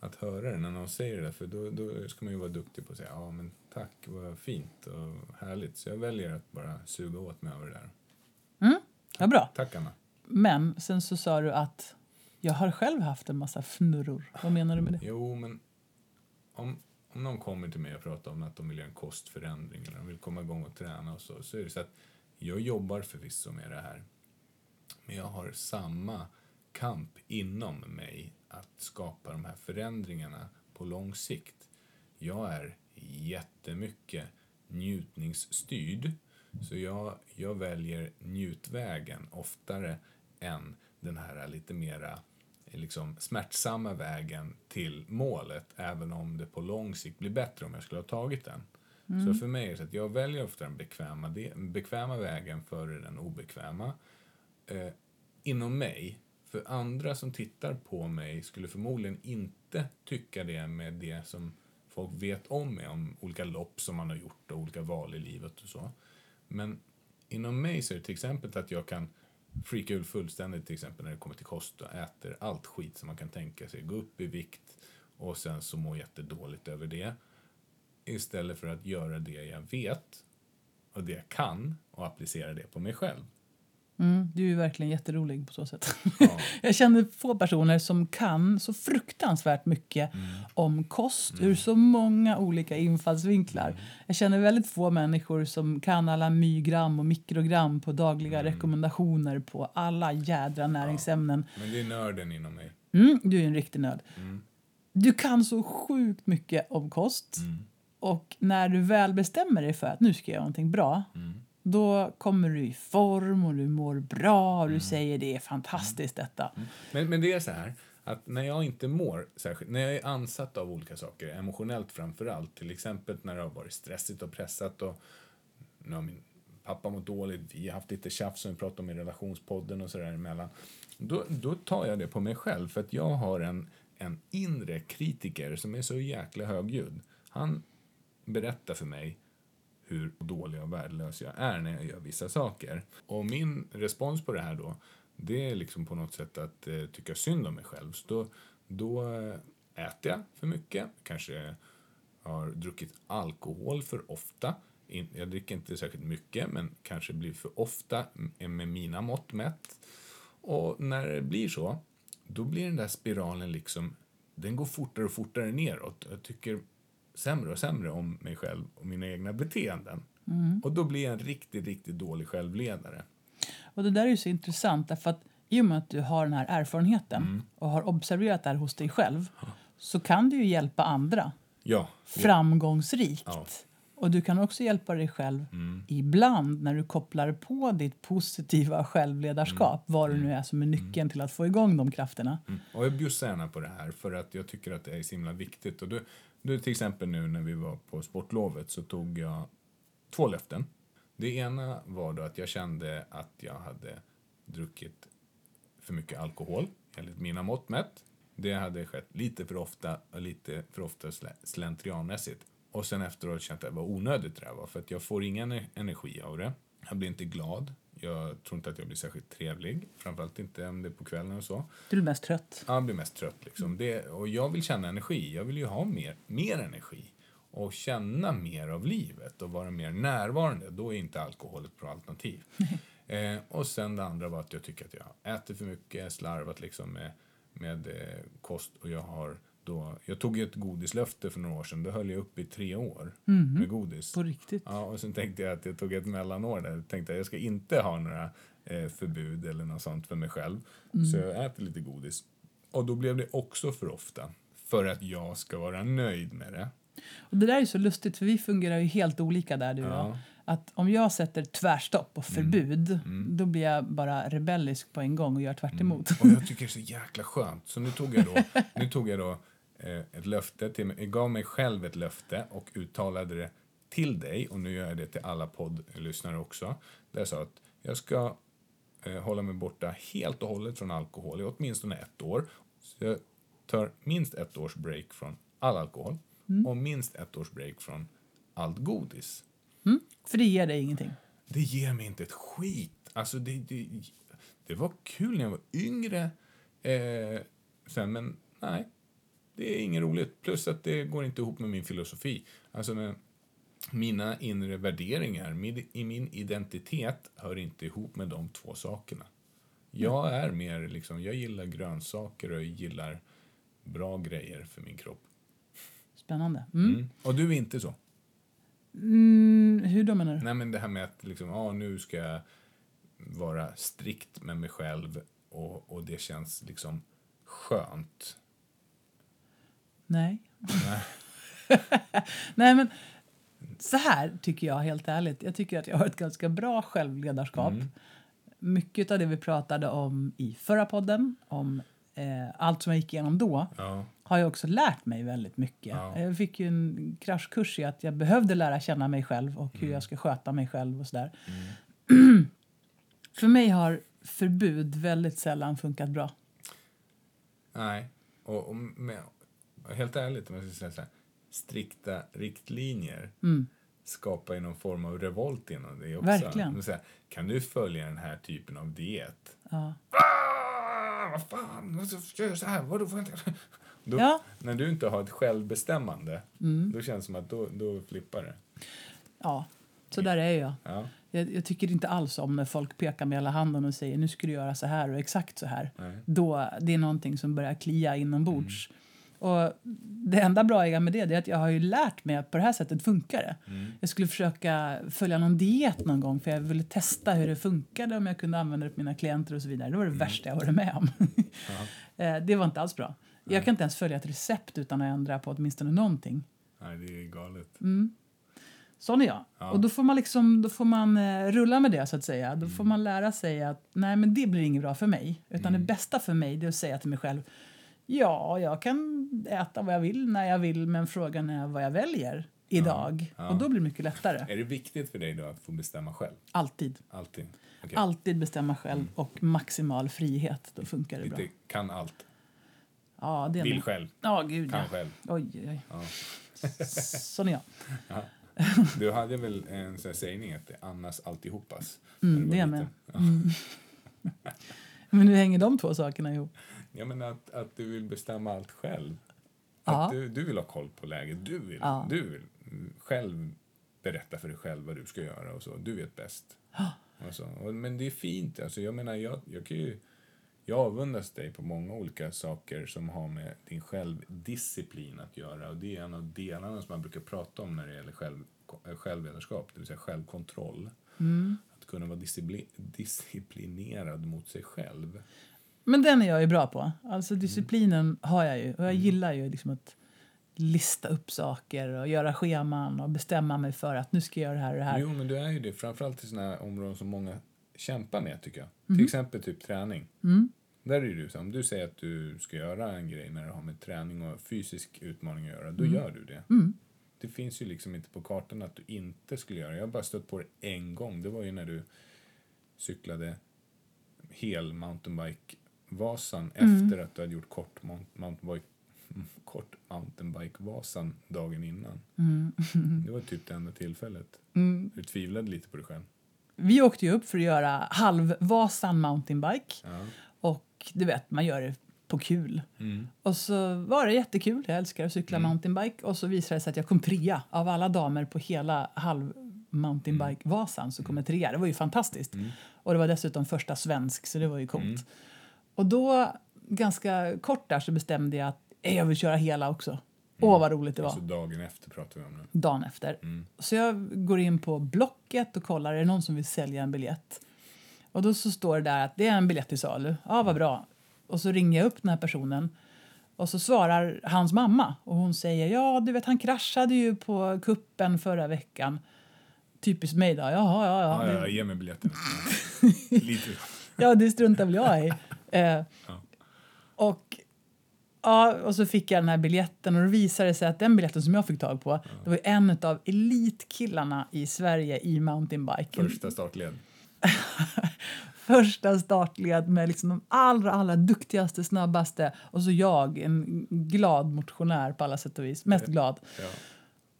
att höra det när någon säger det där, för då, då ska man ju vara duktig på att säga ja men tack, vad fint och härligt. Så jag väljer att bara suga åt mig över det där. Ja, bra. Tack Anna. Men sen så sa du att jag har själv haft en massa fnurror. Vad menar du med det? Jo, men om, om någon kommer till mig och pratar om att de vill göra en kostförändring eller de vill komma igång och träna och så, så är det så att jag jobbar förvisso med det här. Men jag har samma kamp inom mig att skapa de här förändringarna på lång sikt. Jag är jättemycket njutningsstyrd. Så jag, jag väljer njutvägen oftare än den här lite mera liksom smärtsamma vägen till målet, även om det på lång sikt blir bättre om jag skulle ha tagit den. Mm. Så för mig är det så att jag väljer ofta den bekväma, den bekväma vägen före den obekväma. Eh, inom mig, för andra som tittar på mig skulle förmodligen inte tycka det med det som folk vet om mig, om olika lopp som man har gjort och olika val i livet och så. Men inom mig så är det till exempel att jag kan freaka ur fullständigt till exempel när det kommer till kost och äter allt skit som man kan tänka sig. Gå upp i vikt och sen så må jättedåligt över det. Istället för att göra det jag vet och det jag kan och applicera det på mig själv. Mm, du är verkligen jätterolig på så sätt. Ja. (laughs) jag känner få personer som kan så fruktansvärt mycket mm. om kost mm. ur så många olika infallsvinklar. Mm. Jag känner väldigt få människor som kan alla mygram och mikrogram på dagliga mm. rekommendationer på alla jädra näringsämnen. Ja. Men det är nörden inom mig. Mm, du är en riktig nörd. Du kan så sjukt mycket om kost. Och när du väl bestämmer dig för att nu ska jag göra någonting bra då kommer du i form och du mår bra och du mm. säger det är fantastiskt detta. Mm. Men, men det är så här att när jag inte mår särskilt, när jag är ansatt av olika saker, emotionellt framför allt, till exempel när det har varit stressigt och pressat och nu har min pappa mått dåligt, vi har haft lite tjafs som vi pratade om i relationspodden och sådär emellan. Då, då tar jag det på mig själv för att jag har en, en inre kritiker som är så jäkla högljudd. Han berätta för mig hur dålig och värdelös jag är när jag gör vissa saker. Och min respons på det här då, det är liksom på något sätt att eh, tycka synd om mig själv. Så då, då eh, äter jag för mycket, kanske har druckit alkohol för ofta. Jag dricker inte särskilt mycket, men kanske blir för ofta med mina mått mätt. Och när det blir så, då blir den där spiralen liksom, den går fortare och fortare neråt. Jag tycker sämre och sämre om mig själv och mina egna beteenden. Mm. Och då blir jag en riktigt, riktigt dålig självledare. Och det där är ju så intressant därför att i och med att du har den här erfarenheten mm. och har observerat det här hos dig själv så kan du ju hjälpa andra ja. framgångsrikt. Ja. Och du kan också hjälpa dig själv mm. ibland när du kopplar på ditt positiva självledarskap, mm. vad det nu är som är nyckeln mm. till att få igång de krafterna. Mm. Och jag bjussar gärna på det här för att jag tycker att det är så himla viktigt. Och du, du, till exempel nu när vi var på sportlovet så tog jag två löften. Det ena var då att jag kände att jag hade druckit för mycket alkohol, enligt mina mått mätt. Det hade skett lite för ofta och lite för ofta slentrianmässigt. Och sen efteråt kände jag vad onödigt det var, för att jag får ingen e-, energi av det. Jag blir inte glad. Jag tror inte att jag blir särskilt trevlig. Framförallt inte om det är på kvällen och så. Du blir mest trött? Ja, jag blir mest trött. Liksom. Det, och jag vill känna energi. Jag vill ju ha mer, mer energi. Och känna mer av livet och vara mer närvarande. Då är inte alkohol ett bra alternativ. (laughs) eh, och sen det andra var att jag tycker att jag äter för mycket, slarvat liksom med, med eh, kost och jag har då, jag tog ett godislöfte för några år sedan. Då höll jag upp i tre år mm. med godis. På riktigt? Ja, och sen tänkte jag att jag tog ett mellanår där. Jag tänkte att jag ska inte ha några eh, förbud eller något sånt för mig själv. Mm. Så jag äter lite godis. Och då blev det också för ofta. För att jag ska vara nöjd med det. Och det där är så lustigt för vi fungerar ju helt olika där du och ja. jag. Att om jag sätter tvärstopp och mm. förbud, mm. Mm. då blir jag bara rebellisk på en gång och gör tvärt mm. Och jag tycker det är så jäkla skönt. Så nu tog jag då, (laughs) nu tog jag då ett löfte till mig, jag gav mig själv ett löfte och uttalade det till dig och nu gör jag det till alla poddlyssnare också. Där jag sa att jag ska eh, hålla mig borta helt och hållet från alkohol i åtminstone ett år. Så jag tar minst ett års break från all alkohol mm. och minst ett års break från allt godis. Mm. För det ger dig ingenting? Det ger mig inte ett skit. Alltså det, det, det var kul när jag var yngre. Eh, sen, men nej, det är inget roligt. Plus att det går inte ihop med min filosofi. Alltså med mina inre värderingar, min, i min identitet hör inte ihop med de två sakerna. Jag är mer liksom, jag gillar grönsaker och jag gillar bra grejer för min kropp. Spännande. Mm. Mm. Och du är inte så? Mm, hur då menar du? Nej, men det här med att liksom, ja, nu ska jag vara strikt med mig själv och, och det känns liksom skönt. Nej. Nej. (laughs) Nej, men så här tycker jag helt ärligt. Jag tycker att jag har ett ganska bra självledarskap. Mm. Mycket av det vi pratade om i förra podden, om eh, allt som jag gick igenom då, Ja. har jag också lärt mig väldigt mycket. Ja. Jag fick ju en kraschkurs i att jag behövde lära känna mig själv och hur Mm. jag ska sköta mig själv och sådär. (clears throat) För mig har förbud väldigt sällan funkat bra. Nej. Och, och med, helt ärligt, om jag ska säga så här, strikta riktlinjer Mm. skapar ju någon form av revolt inom det också. Verkligen. Här, kan du följa den här typen av diet? Ja. Ah, vad fan, alltså, gör så här, vadå? Jag? (laughs) Då, Ja. När du inte har ett självbestämmande, Mm. då känns det som att då, då flippar det. ja, så där är jag. Ja, jag. Jag tycker inte alls om när folk pekar med hela handen och säger nu ska du göra så här och exakt så här. nej. Då det är någonting som börjar klia inombords. Mm. Och det enda bra med det är att jag har ju lärt mig att på det här sättet funkar det. Mm. Jag skulle försöka följa någon diet någon gång för jag ville testa hur det funkade om jag kunde använda det på mina klienter och så vidare. Det var det Mm. värsta jag varit med om. (laughs) Eh, det var inte alls bra. Jag kan inte ens följa ett recept utan att ändra på åtminstone någonting. nej, det är galet. Mm. Sån är jag. Ja. Och då får man, liksom, då får man eh, rulla med det så att säga. Då Mm. får man lära sig att nej men det blir inget bra för mig. Utan Mm. det bästa för mig är att säga till mig själv Ja, jag kan äta vad jag vill när jag vill men frågan är vad jag väljer idag. ja. Och då blir det mycket lättare. Är det viktigt för dig då att få bestämma själv? Alltid. Alltid? Okej. Alltid bestämma själv och maximal frihet. Då funkar det bra. Lite kan allt. Ja, det är Vill nog- själv. Ja, gud Kan ja. själv. Oj, oj, oj. Ja. Sån är jag. (laughs) Du hade väl en sån här sägning att det är Annas alltihopas? Mm, det är jag med. Ja. (laughs) Men hur hänger de två sakerna ihop? Jag menar att, att du vill bestämma allt själv. Ja. Att du, du vill ha koll på läget. Du vill, Ja. du vill själv berätta för dig själv vad du ska göra och så. Du vet bäst. Och så. Och, men det är fint. Alltså, jag menar, jag, jag kan ju... Jag avundas dig på många olika saker som har med din självdisciplin att göra. Och det är en av delarna som man brukar prata om när det gäller själv, självledarskap, det vill säga självkontroll. Mm. Att kunna vara discipli, disciplinerad mot sig själv. Men den är jag ju bra på. Alltså disciplinen har jag ju. Och jag gillar ju liksom att lista upp saker och göra scheman och bestämma mig för att nu ska jag göra det här och det här. Jo, men du är ju det. Framförallt i här områden som många kämpar med, tycker jag. Mhm. Till exempel typ träning. Mm. Där är du så. Om du säger att du ska göra en grej när det har med träning och fysisk utmaning att göra, då gör du det. Mm. Det finns ju liksom inte på kartan att du inte skulle göra det. Jag har bara stött på det en gång. Det var ju när du cyklade hel mountainbike-Vasan Mm. efter att du hade gjort kort mount- mountainbike (laughs) kort mountainbike-Vasan dagen innan. Mm. Det var typ det enda tillfället. Mm. Du tvivlade lite på dig själv. Vi åkte ju upp för att göra halvvasan mountainbike. Ja. Och du vet, man gör det på kul. Mm. Och så var det jättekul. Jag älskar att cykla mountainbike. Och så visade det sig att jag kom trea. Av alla damer på hela halv mountainbike-Vasan så kom jag trea. Det var ju fantastiskt. Mm. Och det var dessutom första svensk, så det var ju coolt. Och då, ganska kort där, så bestämde jag att "Eh, jag vill köra hela också. Åh, vad roligt det var. Alltså dagen efter pratar vi om det. Dagen efter. Mm. Så jag går in på Blocket och kollar, är det någon som vill sälja en biljett? Och då så står det där att det är en biljett till salu. Ja, vad bra. Och så ringer jag upp den här personen. Och så svarar hans mamma och hon säger ja, du vet han kraschade ju på kuppen förra veckan. Typiskt mig då. Jaha, ja, ja. Ja, ja, ge mig biljetten. (laughs) Lite. Ja, det struntar väl jag i. Eh, och, ja, och så fick jag den här biljetten och då visade det sig att den biljetten som jag fick tag på det var en av elitkillarna i Sverige i mountainbike. Första startled. (laughs) Första startled med liksom de allra, allra duktigaste, snabbaste och så jag, en glad motionär på alla sätt och vis. Mest glad. Ja.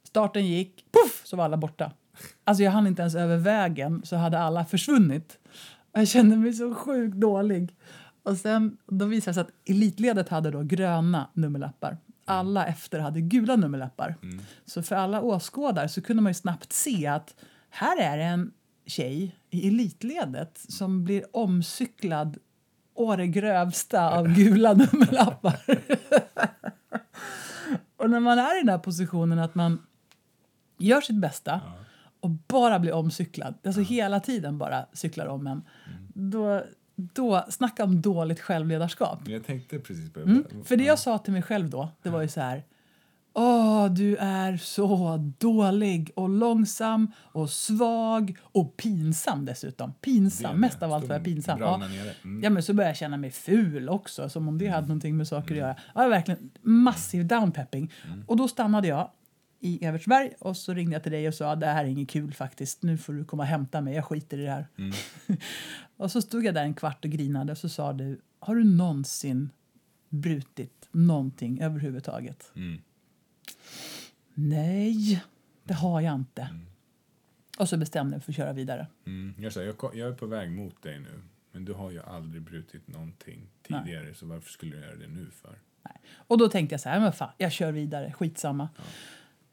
Starten gick, puff, så var alla borta. Alltså jag hann inte ens över vägen så hade alla försvunnit. Jag kände mig så sjukt dålig. Och sen då visade det sig att elitledet hade då gröna nummerlappar. Alla efter hade gula nummerlappar. Så för alla åskådare så kunde man ju snabbt se att här är en tjej i elitledet som blir omcyklad å det grövsta av gula (laughs) nummerlappar. Och när man är i den här positionen att man gör sitt bästa och bara blir omcyklad, alltså hela tiden bara cyklar om en, då, då, snacka om dåligt självledarskap. Jag tänkte precis på det. Mm. För det jag sa till mig själv då, det var ju så här. Åh, du är så dålig och långsam och svag och pinsam dessutom. Pinsam, Det- mest av allt var jag pinsam. Ja. Mm. ja, men så började jag känna mig ful också, som om det hade någonting med saker att göra. Ja, verkligen massiv downpepping. Och då stannade jag i Evertsberg och så ringde jag till dig och sa det här är inget kul faktiskt. Nu får du komma och hämta mig, jag skiter i det här. (laughs) och så stod jag där en kvart och grinade och så sa du, har du någonsin brutit någonting överhuvudtaget? Mm. Nej, det har jag inte. Och så bestämde jag mig för att köra vidare. Mm. Jag, sa, jag, jag är på väg mot dig nu, men du har ju aldrig brutit någonting tidigare, så varför skulle du göra det nu för? Och då tänkte jag så här, men fan, jag kör vidare, skitsamma.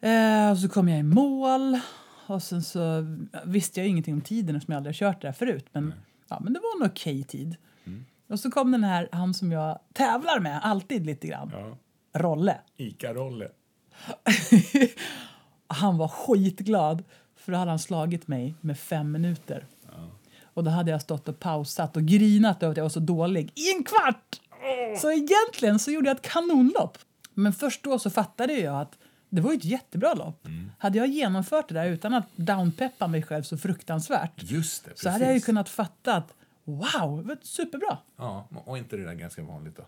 Eh, så kom jag i mål och sen så visste jag ingenting om tiden eftersom jag aldrig kört det här förut. Men, ja, men det var en okej tid. Och så kom den här, han som jag tävlar med, alltid lite grann, Ja. Rolle. Ica-Rolle. (laughs) Han var skitglad för då hade han slagit mig med fem minuter. Och då hade jag stått och pausat och grinat över att jag var så dålig i en kvart! Så egentligen så gjorde jag ett kanonlopp. Men först då så fattade jag att det var ju ett jättebra lopp. Hade jag genomfört det där utan att downpeppa mig själv så fruktansvärt Just det, precis. så hade jag ju kunnat fatta att wow, det var superbra. Ja, och inte det där ganska vanligt då?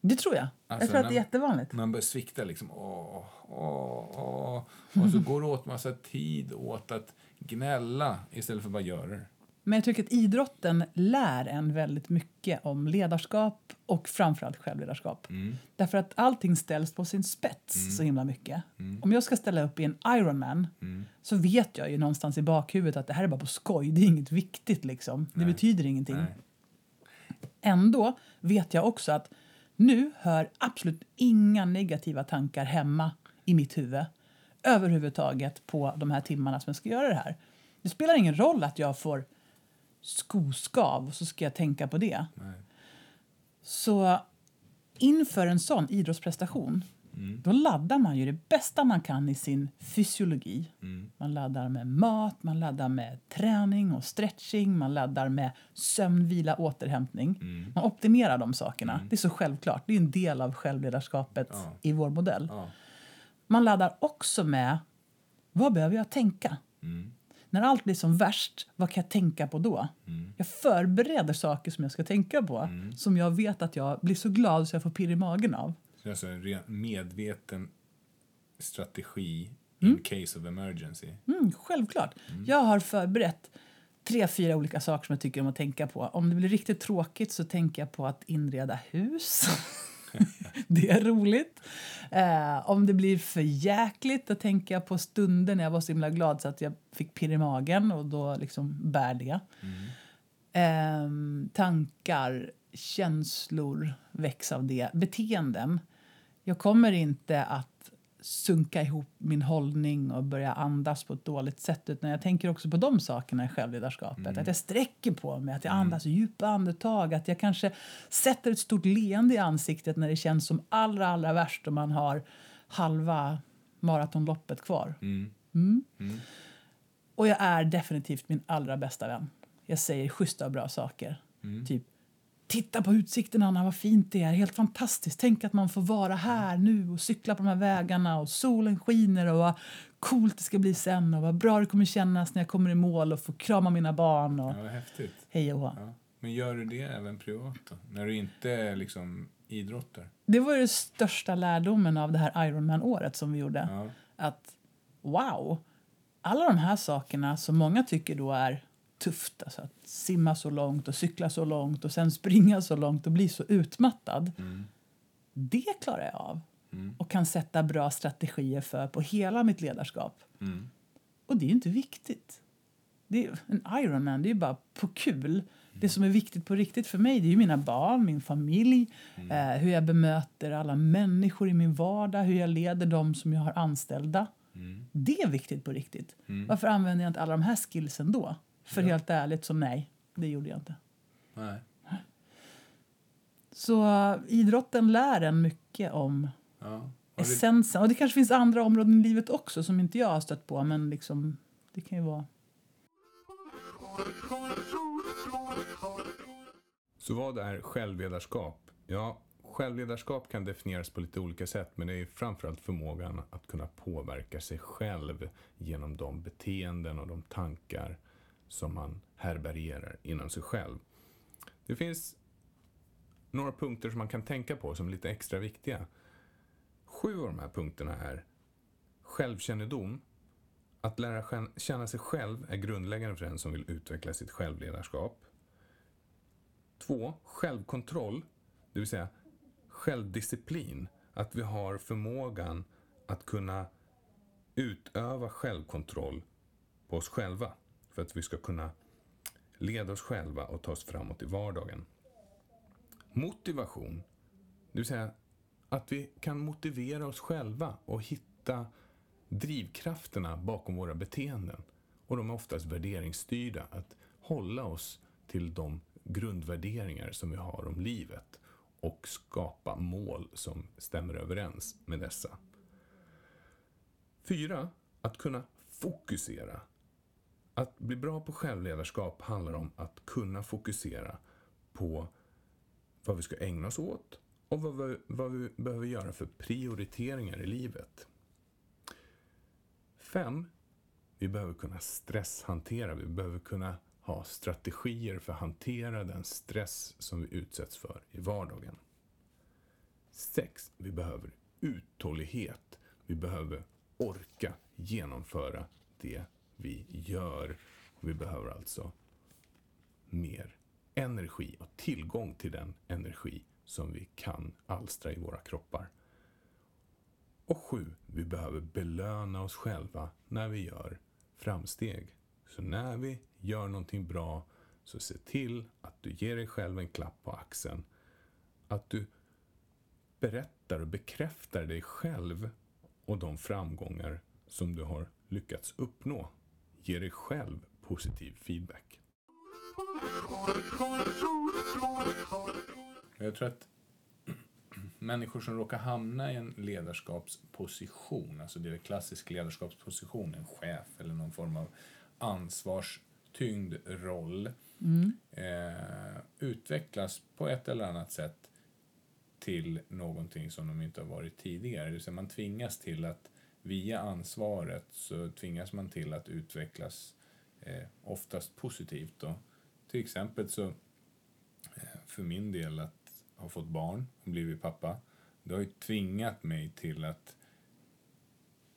Det tror jag. Alltså, jag tror att det är jättevanligt. Man börjar svikta liksom. Åh, åh, åh. Och så (laughs) går det åt massa tid åt att gnälla istället för att bara göra det. Men jag tycker att idrotten lär en väldigt mycket om ledarskap och framförallt självledarskap. Därför att allting ställs på sin spets så himla mycket. Om jag ska ställa upp i en Ironman så vet jag ju någonstans i bakhuvudet att det här är bara på skoj. Det är inget viktigt liksom. Det betyder ingenting. Nej. Ändå vet jag också att nu hör absolut inga negativa tankar hemma i mitt huvud överhuvudtaget på de här timmarna som jag ska göra det här. Det spelar ingen roll att jag får skoskav och så ska jag tänka på det. Nej. Så inför en sån idrottsprestation då laddar man ju det bästa man kan i sin fysiologi. Man laddar med mat, man laddar med träning och stretching, man laddar med sömn, vila, återhämtning. Man optimerar de sakerna. Det är så självklart. Det är en del av självledarskapet Ja. i vår modell. Ja. Man laddar också med vad behöver jag tänka? När allt blir som värst, vad kan jag tänka på då? Jag förbereder saker som jag ska tänka på som jag vet att jag blir så glad så jag får pirr i magen av. Så alltså en medveten strategi in case of emergency. Mm, självklart. Jag har förberett tre, fyra olika saker som jag tycker om att tänka på. Om det blir riktigt tråkigt så tänker jag på att inreda hus. (laughs) (laughs) det är roligt. Eh, om det blir för jäkligt då tänker jag på stunden när jag var så himla glad så att jag fick pirr i magen och då liksom bär det. Ehm, tankar, känslor väcks av det. Beteenden. Jag kommer inte att sunka ihop min hållning och börja andas på ett dåligt sätt utan jag tänker också på de sakerna i självledarskapet. Att jag sträcker på mig, att jag andas djupa andetag, att jag kanske sätter ett stort leende i ansiktet när det känns som allra, allra värst och man har halva maratonloppet kvar. Mm. Och jag är definitivt min allra bästa vän. Jag säger schyssta och bra saker. Typ, titta på utsikten Anna, vad fint det är. Helt fantastiskt. Tänk att man får vara här nu och cykla på de här vägarna och solen skiner och vad coolt det ska bli sen och vad bra det kommer kännas när jag kommer i mål och får krama mina barn och Ja, häftigt. hej och hå. Ja. Men gör du det även privat då? När du inte liksom idrottar? Det var den största lärdomen av det här Ironman-året som vi gjorde. Ja. Att wow, alla de här sakerna som många tycker då är tufft, alltså att simma så långt och cykla så långt och sen springa så långt och bli så utmattad. Det klarar jag av och kan sätta bra strategier för på hela mitt ledarskap. Och det är ju inte viktigt. Det är, en Ironman det är ju bara på kul. Det som är viktigt på riktigt för mig det är ju mina barn, min familj, eh, hur jag bemöter alla människor i min vardag, hur jag leder dem som jag har anställda. Det är viktigt på riktigt. Varför använder jag inte alla de här skillsen då? För helt ärligt så nej, det gjorde jag inte. Nej. Så eh, idrotten lär en mycket om Ja. essensen. Och det kanske finns andra områden i livet också som inte jag har stött på, men liksom, det kan ju vara... Så vad är självledarskap? Ja, självledarskap kan definieras på lite olika sätt, men det är framförallt förmågan att kunna påverka sig själv genom de beteenden och de tankar som man härbärgerar inom sig själv. Det finns några punkter som man kan tänka på som är lite extra viktiga. Sju av de här punkterna är självkännedom. Att lära känna sig själv är grundläggande för den som vill utveckla sitt självledarskap. Två, självkontroll, det vill säga självdisciplin. Att vi har förmågan att kunna utöva självkontroll på oss själva för att vi ska kunna leda oss själva och ta oss framåt i vardagen. Motivation, det vill säga att vi kan motivera oss själva och hitta drivkrafterna bakom våra beteenden. Och de är oftast värderingsstyrda. Att hålla oss till de grundvärderingar som vi har om livet och skapa mål som stämmer överens med dessa. Fyra, att kunna fokusera. Att bli bra på självledarskap handlar om att kunna fokusera på vad vi ska ägna oss åt och vad vi, vad vi behöver göra för prioriteringar i livet. 5. vi behöver kunna stresshantera. Vi behöver kunna ha strategier för att hantera den stress som vi utsätts för i vardagen. 6. Vi behöver uthållighet. Vi behöver orka genomföra det vi gör. Vi behöver alltså mer energi och tillgång till den energi som vi kan alstra i våra kroppar. Och sju, vi behöver belöna oss själva när vi gör framsteg. Så när vi gör någonting bra, så se till att du ger dig själv en klapp på axeln. Att du berättar och bekräftar dig själv och de framgångar som du har lyckats uppnå. Ge dig själv positiv feedback. Jag tror att (clears throat) människor som råkar hamna i en ledarskapsposition, alltså det är en klassisk ledarskapsposition, en chef eller någon form av ansvarstyngd roll, mm. eh, utvecklas på ett eller annat sätt till någonting som de inte har varit tidigare. Det vill säga man tvingas till att via ansvaret så tvingas man till att utvecklas eh, oftast positivt. Då. Till exempel så eh, för min del att ha fått barn och blivit pappa det har ju tvingat mig till att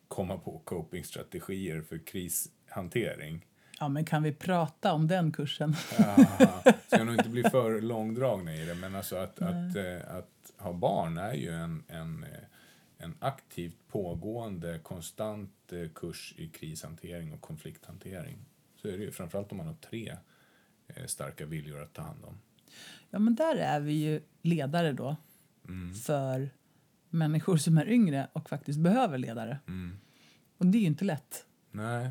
komma på copingstrategier för krishantering. Ja, men kan vi prata om den kursen? Ja, ska nog inte bli för (laughs) långdragna i det, men alltså att, att, att, att ha barn är ju en, en, en aktivt pågående, konstant eh, kurs i krishantering och konflikthantering. Så är det ju, framförallt om man har tre eh, starka viljor att ta hand om. Ja, men där är vi ju ledare då mm. för människor som är yngre och faktiskt behöver ledare. Mm. Och det är ju inte lätt. Nej.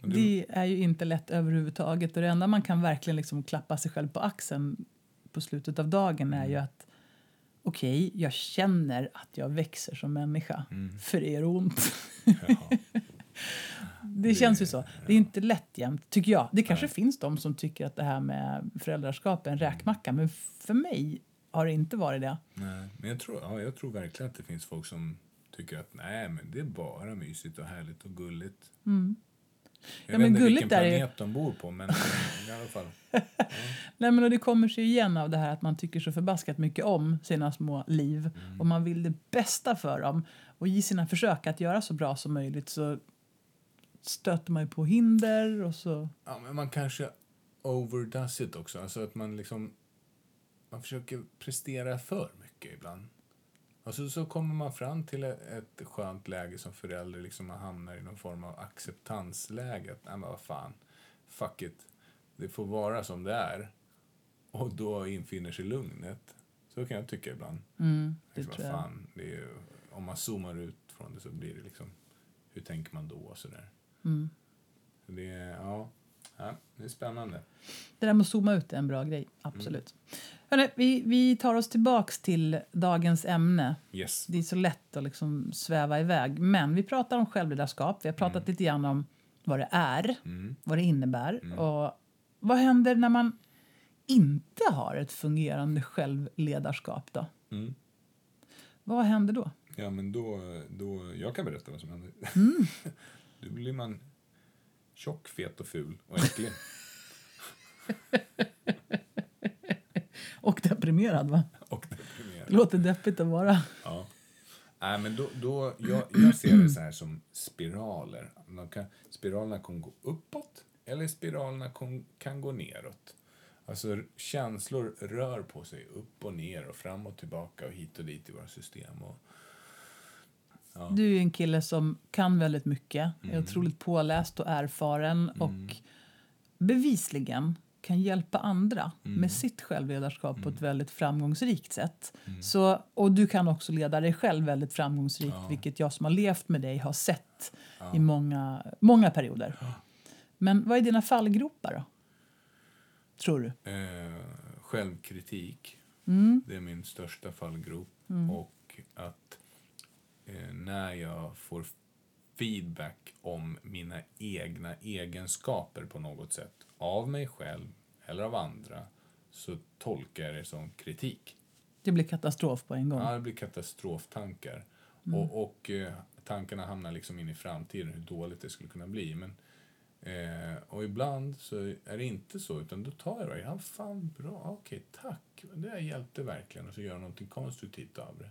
Du... Det är ju inte lätt överhuvudtaget. Och det enda man kan verkligen liksom klappa sig själv på axeln på slutet av dagen är ju mm. att okej, okay, jag känner att jag växer som människa, mm. för det gör ont. det, (laughs) det, känns ju så. Ja. Det är inte lätt jämt, tycker jag. Det kanske Nej. finns de som tycker att det här med föräldraskap är en räkmacka, men för mig har det inte varit det. Nej, men jag tror, ja, jag tror verkligen att det finns folk som tycker att nej, men det är bara mysigt och härligt och gulligt. Mm. Jag ja, vet inte vilken planet är... de bor på, men i alla fall. Ja. (laughs) Nej, men och det kommer sig igen av det här att man tycker så förbaskat mycket om sina små liv mm. och man vill det bästa för dem. Och i sina försök att göra så bra som möjligt så stöter man ju på hinder och så... Ja, men man kanske overdoes it också. Alltså att man liksom... Man försöker prestera för mycket ibland. Och så, så kommer man fram till ett, skönt läge som förälder, liksom man hamnar i någon form av acceptansläge. Nej men vad fan, fuck it. Det får vara som det är. Och då infinner sig lugnet. Så kan jag tycka ibland. Mm, det liksom, tror jag. Fan, det är, om man zoomar ut från det så blir det liksom, hur tänker man då och sådär. Mm. det, ja, Ja, det är spännande. Det där med att zooma ut är en bra grej, absolut. Mm. Hörrni, vi, vi tar oss tillbaks till dagens ämne. Yes. Det är så lätt att liksom sväva iväg. Men vi pratar om självledarskap. Vi har pratat mm. lite grann om vad det är, mm. vad det innebär. Mm. Och vad händer när man inte har ett fungerande självledarskap då? Mm. Vad händer då? Ja, men då, då... Jag kan berätta vad som händer. Mm. (laughs) då blir man tjock, fet och ful och äcklig. (laughs) och deprimerad, va? Och deprimerad. Det låter deppigt att vara. Ja. Nej, men då, då, jag, jag ser det så här som spiraler. De kan, spiralerna kan gå uppåt eller spiralerna kan, kan gå neråt. Alltså känslor rör på sig upp och ner och fram och tillbaka och hit och dit i våra system. Och, ja. Du är en kille som kan väldigt mycket, mm. är otroligt påläst och erfaren mm. och bevisligen kan hjälpa andra mm. med sitt självledarskap på ett mm. väldigt framgångsrikt sätt. Mm. Så, och du kan också leda dig själv väldigt framgångsrikt, ja. vilket jag som har levt med dig har sett ja. i många, många perioder. Men vad är dina fallgropar då? Tror du? Eh, självkritik. Mm. Det är min största fallgrop. Och att när jag får feedback om mina egna egenskaper på något sätt av mig själv eller av andra så tolkar jag det som kritik. Det blir katastrof på en gång? Ja, det blir katastroftankar. Mm. Och, och eh, tankarna hamnar liksom in i framtiden, hur dåligt det skulle kunna bli. Men Eh, och ibland så är det inte så, utan då tar jag det. Ja, fan bra, okej, tack. Det hjälpte verkligen. Och så gör jag någonting konstruktivt av det.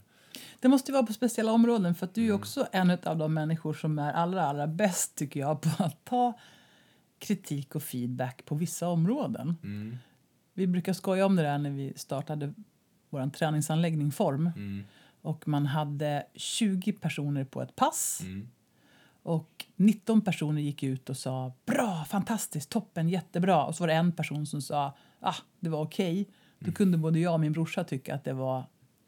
Det måste vara på speciella områden, för att du är mm. också en av de människor som är allra, allra bäst, tycker jag, på att ta kritik och feedback på vissa områden. Mm. Vi brukar skoja om det där när vi startade vår träningsanläggning Form. Mm. Och man hade 20 personer på ett pass. Mm. Och 19 personer gick ut och sa bra, fantastiskt, toppen, jättebra. Och så var det en person som sa ah, det var okej. Okay. Då mm. kunde både jag och min brorsa tycka att det var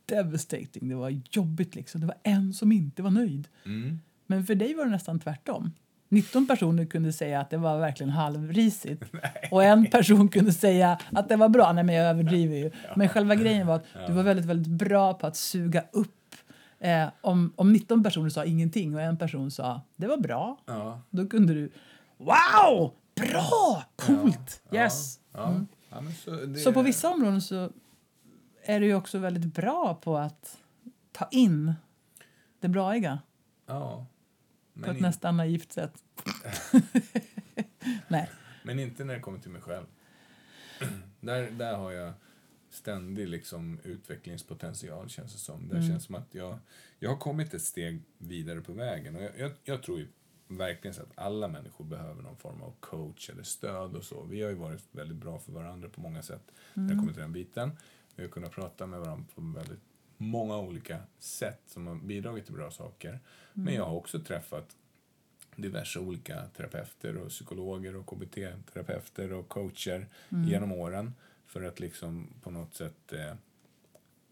devastating, det var jobbigt liksom. Det var en som inte var nöjd. Mm. Men för dig var det nästan tvärtom. 19 personer kunde säga att det var verkligen halvrisigt. (laughs) Nej. Och en person kunde säga att det var bra. Nej, men jag överdriver ju. Ja. Men själva grejen var att ja. du var väldigt, väldigt bra på att suga upp Eh, om, om 19 personer sa ingenting och en person sa det var bra, ja. då kunde du wow, bra, coolt, ja, yes. Ja, mm. så, det... så, på vissa områden så är du också väldigt bra på att ta in det braiga. Ja. på ett in... nästan naivt sätt. (laughs) Nej. Men inte när det kommer till mig själv. (clears throat) där, där har jag ständig liksom, utvecklingspotential känns det som. Det mm. känns som att jag, jag har kommit ett steg vidare på vägen. Och jag, jag, jag tror ju verkligen så att alla människor behöver någon form av coach eller stöd och så. Vi har ju varit väldigt bra för varandra på många sätt mm. när det mm. kommer till den biten. Vi har kunnat prata med varandra på väldigt många olika sätt som har bidragit till bra saker. Mm. Men jag har också träffat diverse olika terapeuter och psykologer och KBT-terapeuter och coacher mm. genom åren för att liksom på något sätt eh,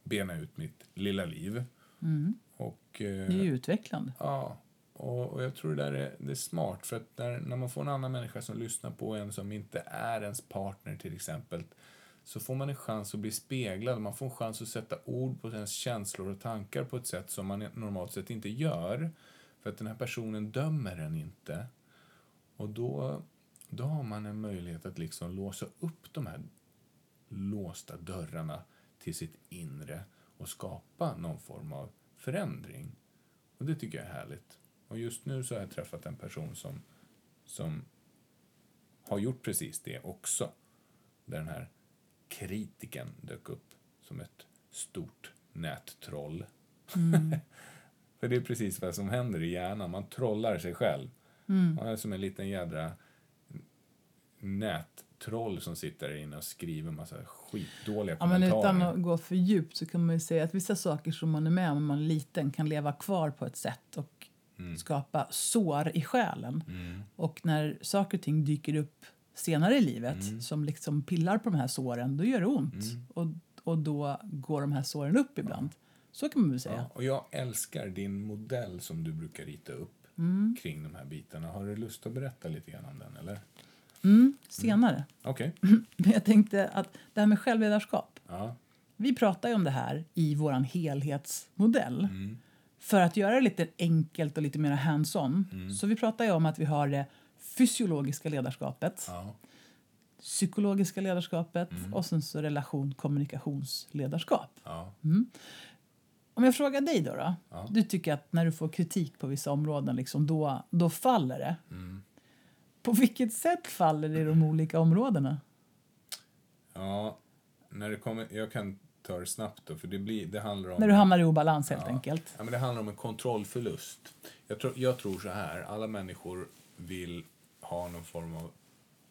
bena ut mitt lilla liv. Mm. Och, eh, det är ju utvecklande. Ja, och, och, jag tror det där är, det är smart för att när, när man får en annan människa som lyssnar på en som inte är ens partner till exempel så får man en chans att bli speglad, man får en chans att sätta ord på ens känslor och tankar på ett sätt som man normalt sett inte gör. För att den här personen dömer en inte. Och då, då har man en möjlighet att liksom låsa upp de här låsta dörrarna till sitt inre och skapa någon form av förändring. Och det tycker jag är härligt. Och just nu så har jag träffat en person som, som har gjort precis det också. Där den här kritiken dök upp som ett stort nättroll. Mm. (laughs) För det är precis vad som händer i hjärnan. Man trollar sig själv. Mm. Man är som en liten jädra nät troll som sitter inne och skriver massa skitdåliga ja, kommentarer. Men utan att gå för djupt så kan man ju säga att vissa saker som man är med om när man är liten kan leva kvar på ett sätt och mm. skapa sår i själen. Mm. Och när saker och ting dyker upp senare i livet mm. som liksom pillar på de här såren, då gör det ont. Mm. Och, och då går de här såren upp ibland. Ja. Så kan man väl säga. Ja, och jag älskar din modell som du brukar rita upp mm. kring de här bitarna. Har du lust att berätta lite grann om den eller? Mm, senare. (laughs) Okej. (laughs) Men jag tänkte att det här med självledarskap. Ja. Vi pratar ju om det här i vår helhetsmodell. Mm. För att göra det lite enkelt och lite mer hands-on. Mm. Så vi pratar ju om att vi har det fysiologiska ledarskapet, Ja. psykologiska ledarskapet Mm. och sen så relation kommunikationsledarskap. Ja. Om jag frågar dig då, då Ja. Du tycker att när du får kritik på vissa områden, liksom, då, då faller det. Mm. På vilket sätt faller det i de olika områdena? ja. När det kommer, jag kan ta det snabbt då, för det, blir, det handlar om... När du hamnar i obalans helt Ja. enkelt. Ja, men det handlar om en kontrollförlust. Jag tror, jag tror så här, alla människor vill ha någon form av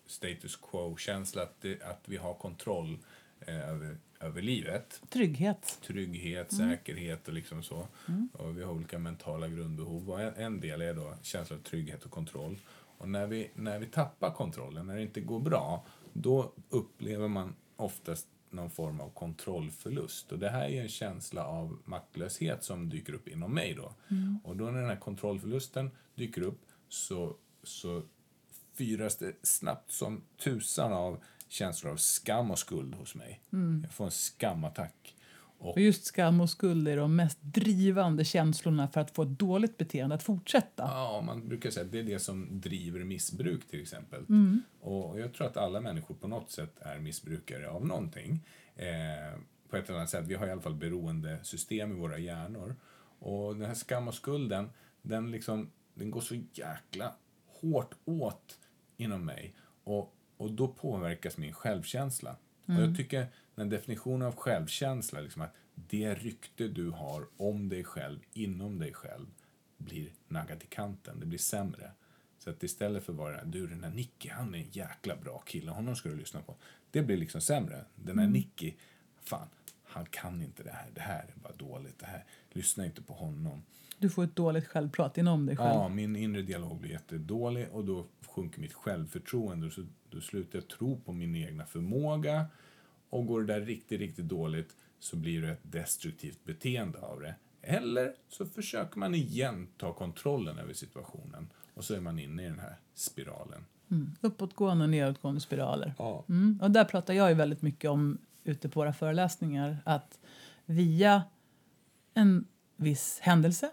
status quo-känsla, att, det- att vi har kontroll eh, över, över livet. Trygghet. Trygghet, Mm. säkerhet och liksom så. Och vi har olika mentala grundbehov. Och en, en del är då känslan av trygghet och kontroll. Och när vi, när vi tappar kontrollen, när det inte går bra, då upplever man oftast någon form av kontrollförlust. Och det här är en känsla av maktlöshet som dyker upp inom mig då. Och då när den här kontrollförlusten dyker upp så, så fyras det snabbt som tusan av känslor av skam och skuld hos mig. Jag får en skamattack. Och, Och just skam och skuld är de mest drivande känslorna för att få ett dåligt beteende att fortsätta. ja, man brukar säga att det är det som driver missbruk till exempel. Och jag tror att alla människor på något sätt är missbrukare av någonting. Eh, på ett eller annat sätt. Vi har i alla fall beroendesystem i våra hjärnor. Och den här skam och skulden, den, liksom, den går så jäkla hårt åt inom mig. Och, och då påverkas min självkänsla. Och jag tycker den definitionen av självkänsla, liksom att det rykte du har om dig själv, inom dig själv, blir naggat i kanten. Det blir sämre. Så att istället för att vara du den där Nicky, han är en jäkla bra kille, honom ska du lyssna på. Det blir liksom sämre. Den där Nicky, fan, han kan inte det här, det här är bara dåligt, det här, lyssna inte på honom. Du får ett dåligt självprat inom dig själv. Ja, min inre dialog blir jättedålig och då sjunker mitt självförtroende. Så då slutar jag tro på min egna förmåga. Och går det där riktigt, riktigt dåligt så blir det ett destruktivt beteende av det. Eller så försöker man igen ta kontrollen över situationen. Och så är man inne i den här spiralen. Mm. Uppåtgående och nedåtgående spiraler. Ja. Mm. Och där pratar jag ju väldigt mycket om ute på våra föreläsningar att via en viss händelse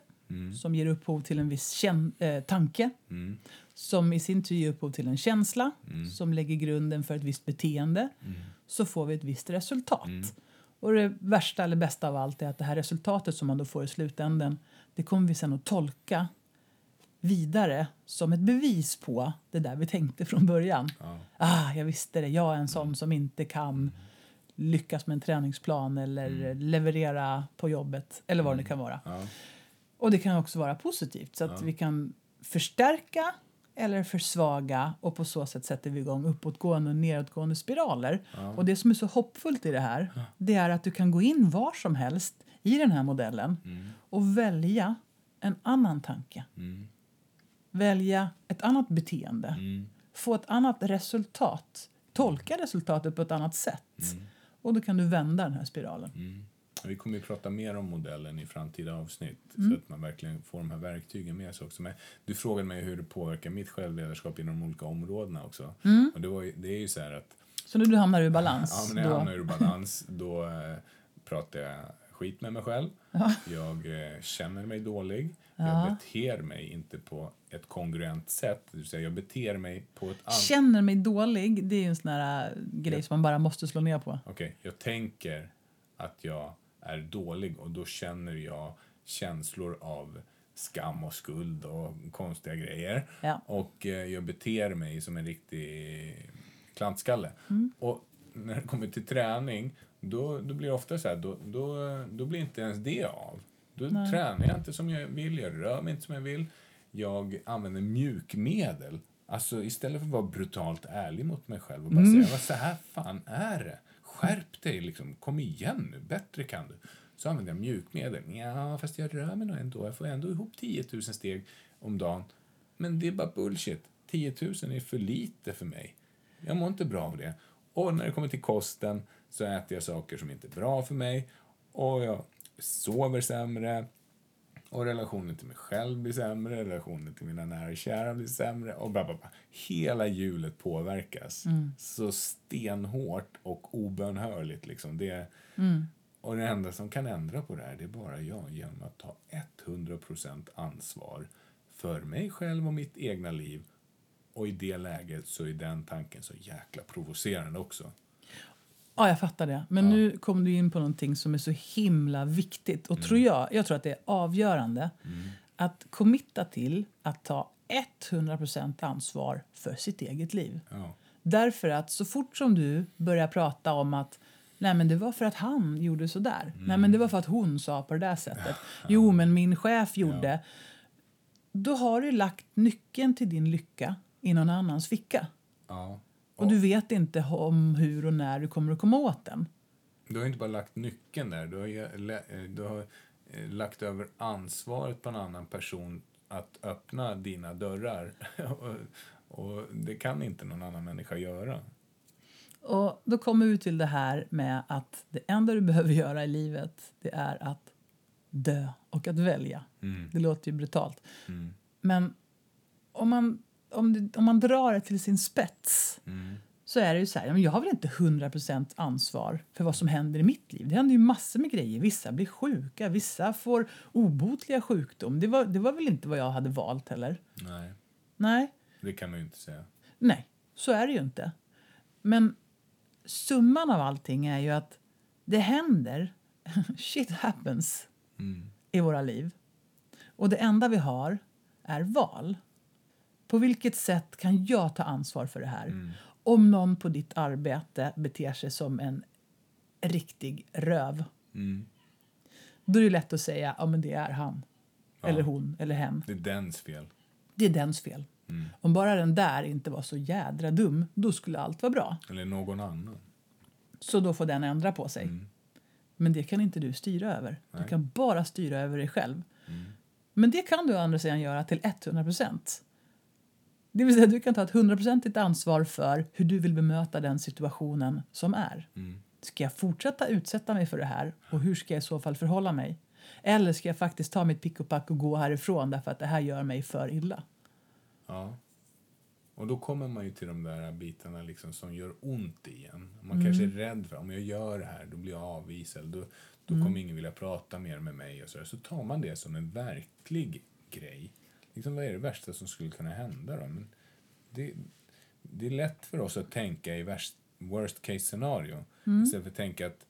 som ger upphov till en viss eh, tanke Mm. som i sin tur ger upphov till en känsla som lägger grunden för ett visst beteende så får vi ett visst resultat. Och det värsta eller bästa av allt är att det här resultatet som man då får i slutändan det kommer vi sen att tolka vidare som ett bevis på det där vi tänkte från början. Ja. Ah, jag visste det. Jag är en sån som inte kan lyckas med en träningsplan eller leverera på jobbet eller vad det nu kan vara. Ja. Och det kan också vara positivt så att vi kan förstärka eller försvaga och på så sätt sätter vi igång uppåtgående och nedåtgående spiraler. Och det som är så hoppfullt i det här det är att du kan gå in var som helst i den här modellen och välja en annan tanke. Välja ett annat beteende. Få ett annat resultat. Tolka resultatet på ett annat sätt. Och då kan du vända den här spiralen. Vi kommer ju prata mer om modellen i framtida avsnitt Mm. så att man verkligen får de här verktygen med sig också. Men du frågade mig hur det påverkar mitt självledarskap inom de olika områdena också. Mm. Och det, var ju, det är ju så här att Så när du hamnar ur balans, (laughs) ja, men när jag då, hamnar ur balans då eh, pratar jag skit med mig själv. (laughs) Jag eh, känner mig dålig. Jag beter mig inte på ett kongruent sätt. Det vill säga jag beter mig på ett annat... känner mig dålig, det är ju en sån här äh, grej som man bara måste slå ner på. Okej, jag tänker att jag är dålig och då känner jag känslor av skam och skuld och konstiga grejer. Ja. Och eh, jag beter mig som en riktig klantskalle. Mm. Och när det kommer till träning, då, då blir det ofta så här, då, då, då blir inte ens det av. Då tränar jag inte som jag vill, jag rör mig inte som jag vill. Jag använder mjukmedel. Alltså istället för att vara brutalt ärlig mot mig själv och bara Mm. säga, vad så här fan är det? Skärp dig liksom, kom igen nu, bättre kan du. Så använder jag mjukmedel. Ja, fast jag rör mig nog ändå. Jag får ändå ihop 10 000 steg om dagen. Men det är bara bullshit. 10 000 är för lite för mig. Jag mår inte bra av det. Och när det kommer till kosten så äter jag saker som inte är bra för mig. Och jag sover sämre. Och relationen till mig själv blir sämre, relationen till mina nära och kära blir sämre och bla, bla, bla. Hela hjulet påverkas Mm. så stenhårt och obönhörligt. Liksom. Det, Mm. och det enda som kan ändra på det här det är bara jag genom att ta 100% ansvar för mig själv och mitt egna liv. Och i det läget så är den tanken så jäkla provocerande också. Ja, jag fattar det. Men Ja. nu kom du in på någonting som är så himla viktigt. Och tror jag, jag tror att det är avgörande att committa till att ta 100% ansvar för sitt eget liv. Ja. Därför att så fort som du börjar prata om att Nej, men det var för att han gjorde så där. Nej, men det var för att hon sa på det där sättet. (laughs) Jo, men min chef gjorde. Då har du lagt nyckeln till din lycka i någon annans ficka. Och du vet inte om hur och när du kommer att komma åt den. Du har inte bara lagt nyckeln där, du har, eh, du har eh, lagt över ansvaret på en annan person att öppna dina dörrar. (laughs) och, och det kan inte någon annan människa göra. Och då kommer vi till det här med att det enda du (laughs) behöver göra i livet det är att dö och att välja. Det låter ju brutalt. Mm. Men om man, om, det, om man drar det till sin spets Mm. så är det ju så här, jag har väl inte 100% ansvar för vad som händer i mitt liv. Det händer ju massor med grejer. Vissa blir sjuka, vissa får obotliga sjukdom. Det var, det var väl inte vad jag hade valt heller. Nej, Nej, det kan man ju inte säga. nej, så är det ju inte. Men summan av allting är ju att det händer, (laughs) shit happens Mm. i våra liv. Och det enda vi har är val. På vilket sätt kan jag ta ansvar för det här? Mm. Om någon på ditt arbete beter sig som en riktig röv. Mm. Då är det lätt att säga ja men det är han, Ja. eller hon, eller hen. Det är dens fel. Det är dens fel. Mm. Om bara den där inte var så jädra dum, då skulle allt vara bra. Eller någon annan. Så då får den ändra på sig. Mm. Men det kan inte du styra över. Du Nej. kan bara styra över dig själv. Mm. Men det kan du å andra sidan göra till 100 procent. Det vill säga du kan ta ett hundraprocentigt ansvar för hur du vill bemöta den situationen som är. Mm. Ska jag fortsätta utsätta mig för det här och hur ska jag i så fall förhålla mig? Eller ska jag faktiskt ta mitt pick och pack och gå härifrån därför att det här gör mig för illa? Ja. Och då kommer man ju till de där bitarna liksom som gör ont igen. Man kanske är rädd för om jag gör det här då blir jag avvisad. Då, då kommer ingen vilja prata mer med mig. Och så, där. så tar man det som en verklig grej. Liksom, vad är det värsta som skulle kunna hända då? Men det, det är lätt för oss att tänka i värst, worst case scenario. Istället för att tänka att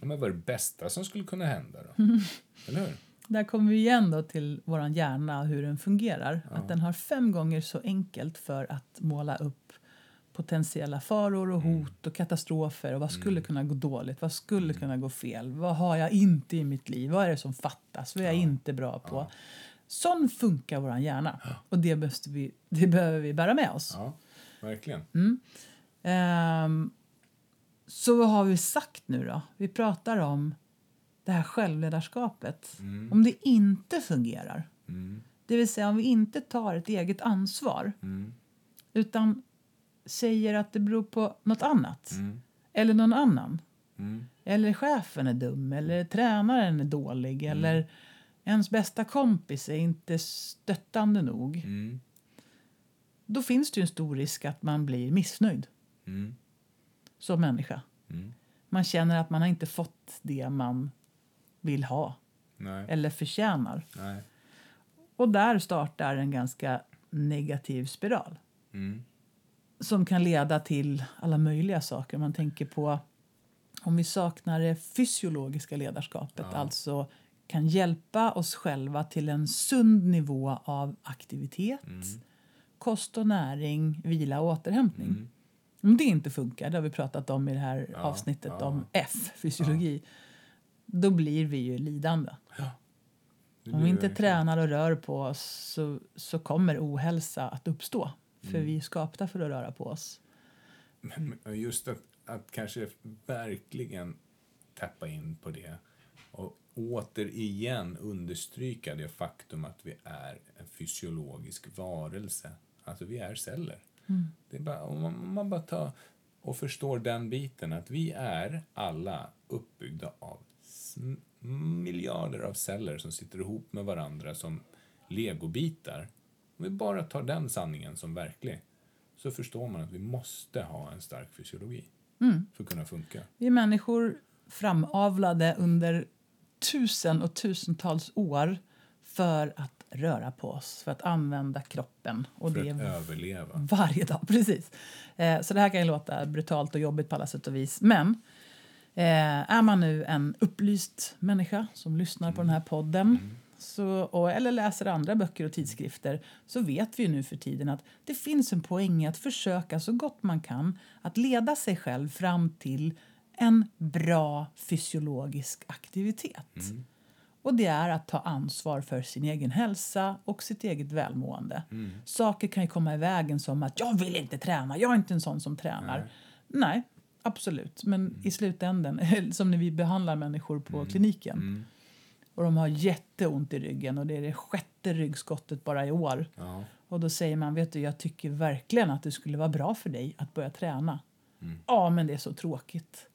ja, men vad är det bästa som skulle kunna hända då? (laughs) Eller hur? Där kommer vi igen då till vår hjärna och hur den fungerar. Att den har fem gånger så enkelt för att måla upp potentiella faror och hot och katastrofer. Och vad skulle kunna gå dåligt, vad skulle kunna gå fel, vad har jag inte i mitt liv, vad är det som fattas, vad är jag inte bra på. Sån funkar vår hjärna och det, behöver vi, det behöver vi bära med oss. Ja, verkligen. Ehm, så vad har vi sagt nu då? Vi pratar om det här självledarskapet. Om det inte fungerar, Mm. det vill säga om vi inte tar ett eget ansvar Mm. utan säger att det beror på något annat Mm. eller någon annan. Mm. Eller chefen är dum, eller tränaren är dålig eller ens bästa kompis är inte stöttande nog. Mm. Då finns det en stor risk att man blir missnöjd Mm. som människa. Mm. Man känner att man har inte fått det man vill ha Nej. eller förtjänar. Nej. Och där startar en ganska negativ spiral Mm. som kan leda till alla möjliga saker. Man tänker på om vi saknar det fysiologiska ledarskapet, Ja. alltså kan hjälpa oss själva till en sund nivå av aktivitet, Mm. kost och näring, vila och återhämtning. Mm. Om det inte funkar, det har vi pratat om i det här Ja, avsnittet ja. om F, fysiologi, då blir vi ju lidande. Om vi inte tränar och rör på oss så, så kommer ohälsa att uppstå. För Mm. vi är skapta för att röra på oss. Men men just att, att kanske verkligen tappa in på det återigen understryka det faktum att vi är en fysiologisk varelse. Alltså vi är celler. Det är bara, om man, om man bara tar och förstår den biten att vi är alla uppbyggda av miljarder av celler som sitter ihop med varandra som legobitar. Om vi bara tar den sanningen som verklig så förstår man att vi måste ha en stark fysiologi Mm. för att kunna funka. Vi är människor framavlade under tusen och tusentals år för att röra på oss, för att använda kroppen. Och För det att överleva. varje dag. (laughs) precis. Eh, så det här kan ju låta brutalt och jobbigt på alla sätt och vis. Men eh, är man nu en upplyst människa som lyssnar på den här podden så, och, eller läser andra böcker och tidskrifter så vet vi ju nu för tiden att det finns en poäng i att försöka så gott man kan att leda sig själv fram till en bra fysiologisk aktivitet. Och det är att ta ansvar för sin egen hälsa och sitt eget välmående. Saker kan ju komma i vägen som att jag vill inte träna, jag är inte en sån som tränar. Nej, absolut. Men i slutändan, (laughs) som när vi behandlar människor på kliniken och de har jätteont i ryggen och det är det sjätte ryggskottet bara i år. Ja. Och då säger man, vet du, jag tycker verkligen att det skulle vara bra för dig att börja träna. Ja, men det är så tråkigt.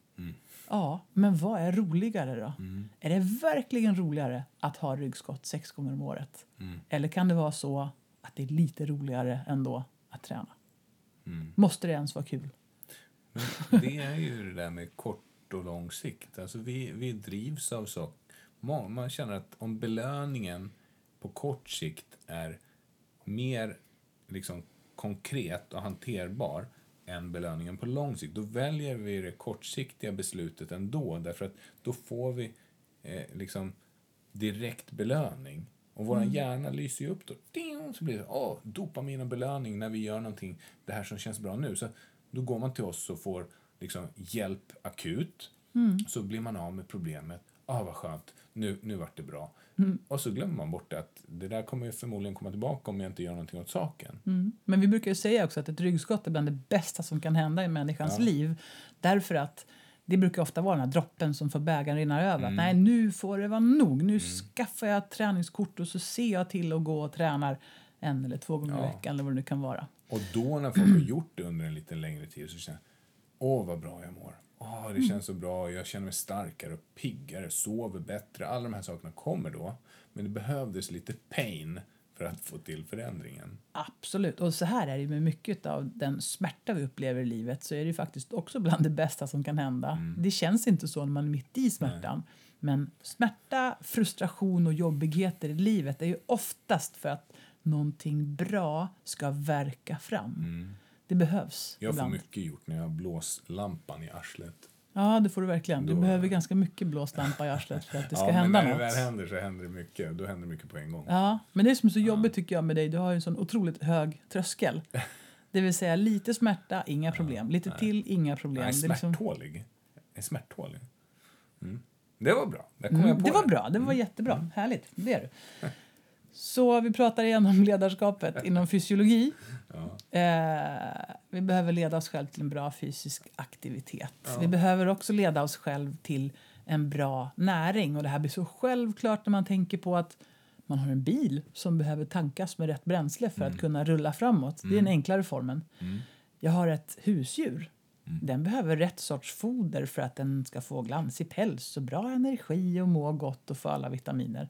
Ja, men vad är roligare då? Är det verkligen roligare att ha ryggskott sex gånger om året? Eller kan det vara så att det är lite roligare ändå att träna? Måste det ens vara kul? Men det är ju det där med kort och lång sikt. Alltså vi, vi drivs av så. Man, man känner att om belöningen på kort sikt är mer liksom konkret och hanterbar än belöningen på lång sikt, då väljer vi det kortsiktiga beslutet ändå. Därför att då får vi eh, liksom direkt belöning. Och vår hjärna lyser ju upp då. Ding, så blir det åh, dopamin och belöning när vi gör någonting, det här som känns bra nu. Så då går man till oss och får liksom hjälp akut. Så blir man av med problemet. Ah, vad skönt, nu, nu vart det bra. Och så glömmer man bort att det där kommer ju förmodligen komma tillbaka om jag inte gör någonting åt saken. Mm. Men vi brukar ju säga också att ett ryggskott är bland det bästa som kan hända i människans Ja. liv. Därför att det brukar ofta vara den här droppen som får bägaren rinna över. Att, nej, nu får det vara nog. Nu skaffar jag ett träningskort och så ser jag till att gå och tränar en eller två gånger i Ja. veckan eller vad det nu kan vara. Och då när folk har gjort det under en lite längre tid så känner jag, åh vad bra jag mår. Åh, det känns så bra, jag känner mig starkare och piggare, sover bättre. Alla de här sakerna kommer då. Men det behövdes lite pain för att få till förändringen. Absolut. Och så här är det med mycket av den smärta vi upplever i livet så är det ju faktiskt också bland det bästa som kan hända. Det känns inte så när man är mitt i smärtan. Men smärta, frustration och jobbigheter i livet är ju oftast för att någonting bra ska verka fram. Det behövs Jag får ibland. mycket gjort när jag har blåslampan i arslet. Ja, det får du verkligen. Du Då- behöver ganska mycket blåslampa i arslet för att det (laughs) ska ja, hända men när något. det väl händer så händer det mycket. Då händer det mycket på en gång. Ja, men det som är så jobbigt tycker jag med dig, du har ju en sån otroligt hög tröskel. (laughs) Det vill säga lite smärta, inga problem. Lite till, inga problem. Det är liksom- smärttålig. Jag är smärttålig. Mm. Det var bra. Där kom Mm, jag på det var bra, det var jättebra. Härligt, det är du. (laughs) Så vi pratar igen om ledarskapet (laughs) inom fysiologi. Ja. Eh, vi behöver leda oss själv till en bra fysisk aktivitet. Vi behöver också leda oss själv till en bra näring. Och det här blir så självklart när man tänker på att man har en bil som behöver tankas med rätt bränsle för att kunna rulla framåt. Det är den enklare formen. Jag har ett husdjur. Den behöver rätt sorts foder för att den ska få glansig päls och bra energi och må gott och få alla vitaminer.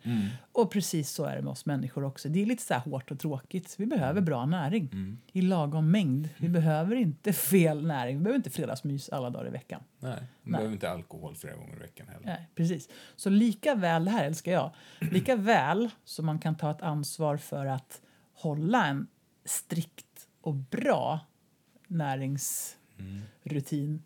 Och precis så är det med oss människor också. Det är lite så hårt och tråkigt. Vi behöver bra näring i lagom mängd. Vi behöver inte fel näring. Vi behöver inte fredagsmys alla dagar i veckan. Nej, man behöver inte alkohol flera gånger i veckan heller. Nej, precis. Så lika väl, det här älskar jag, lika väl som man kan ta ett ansvar för att hålla en strikt och bra näringsrutin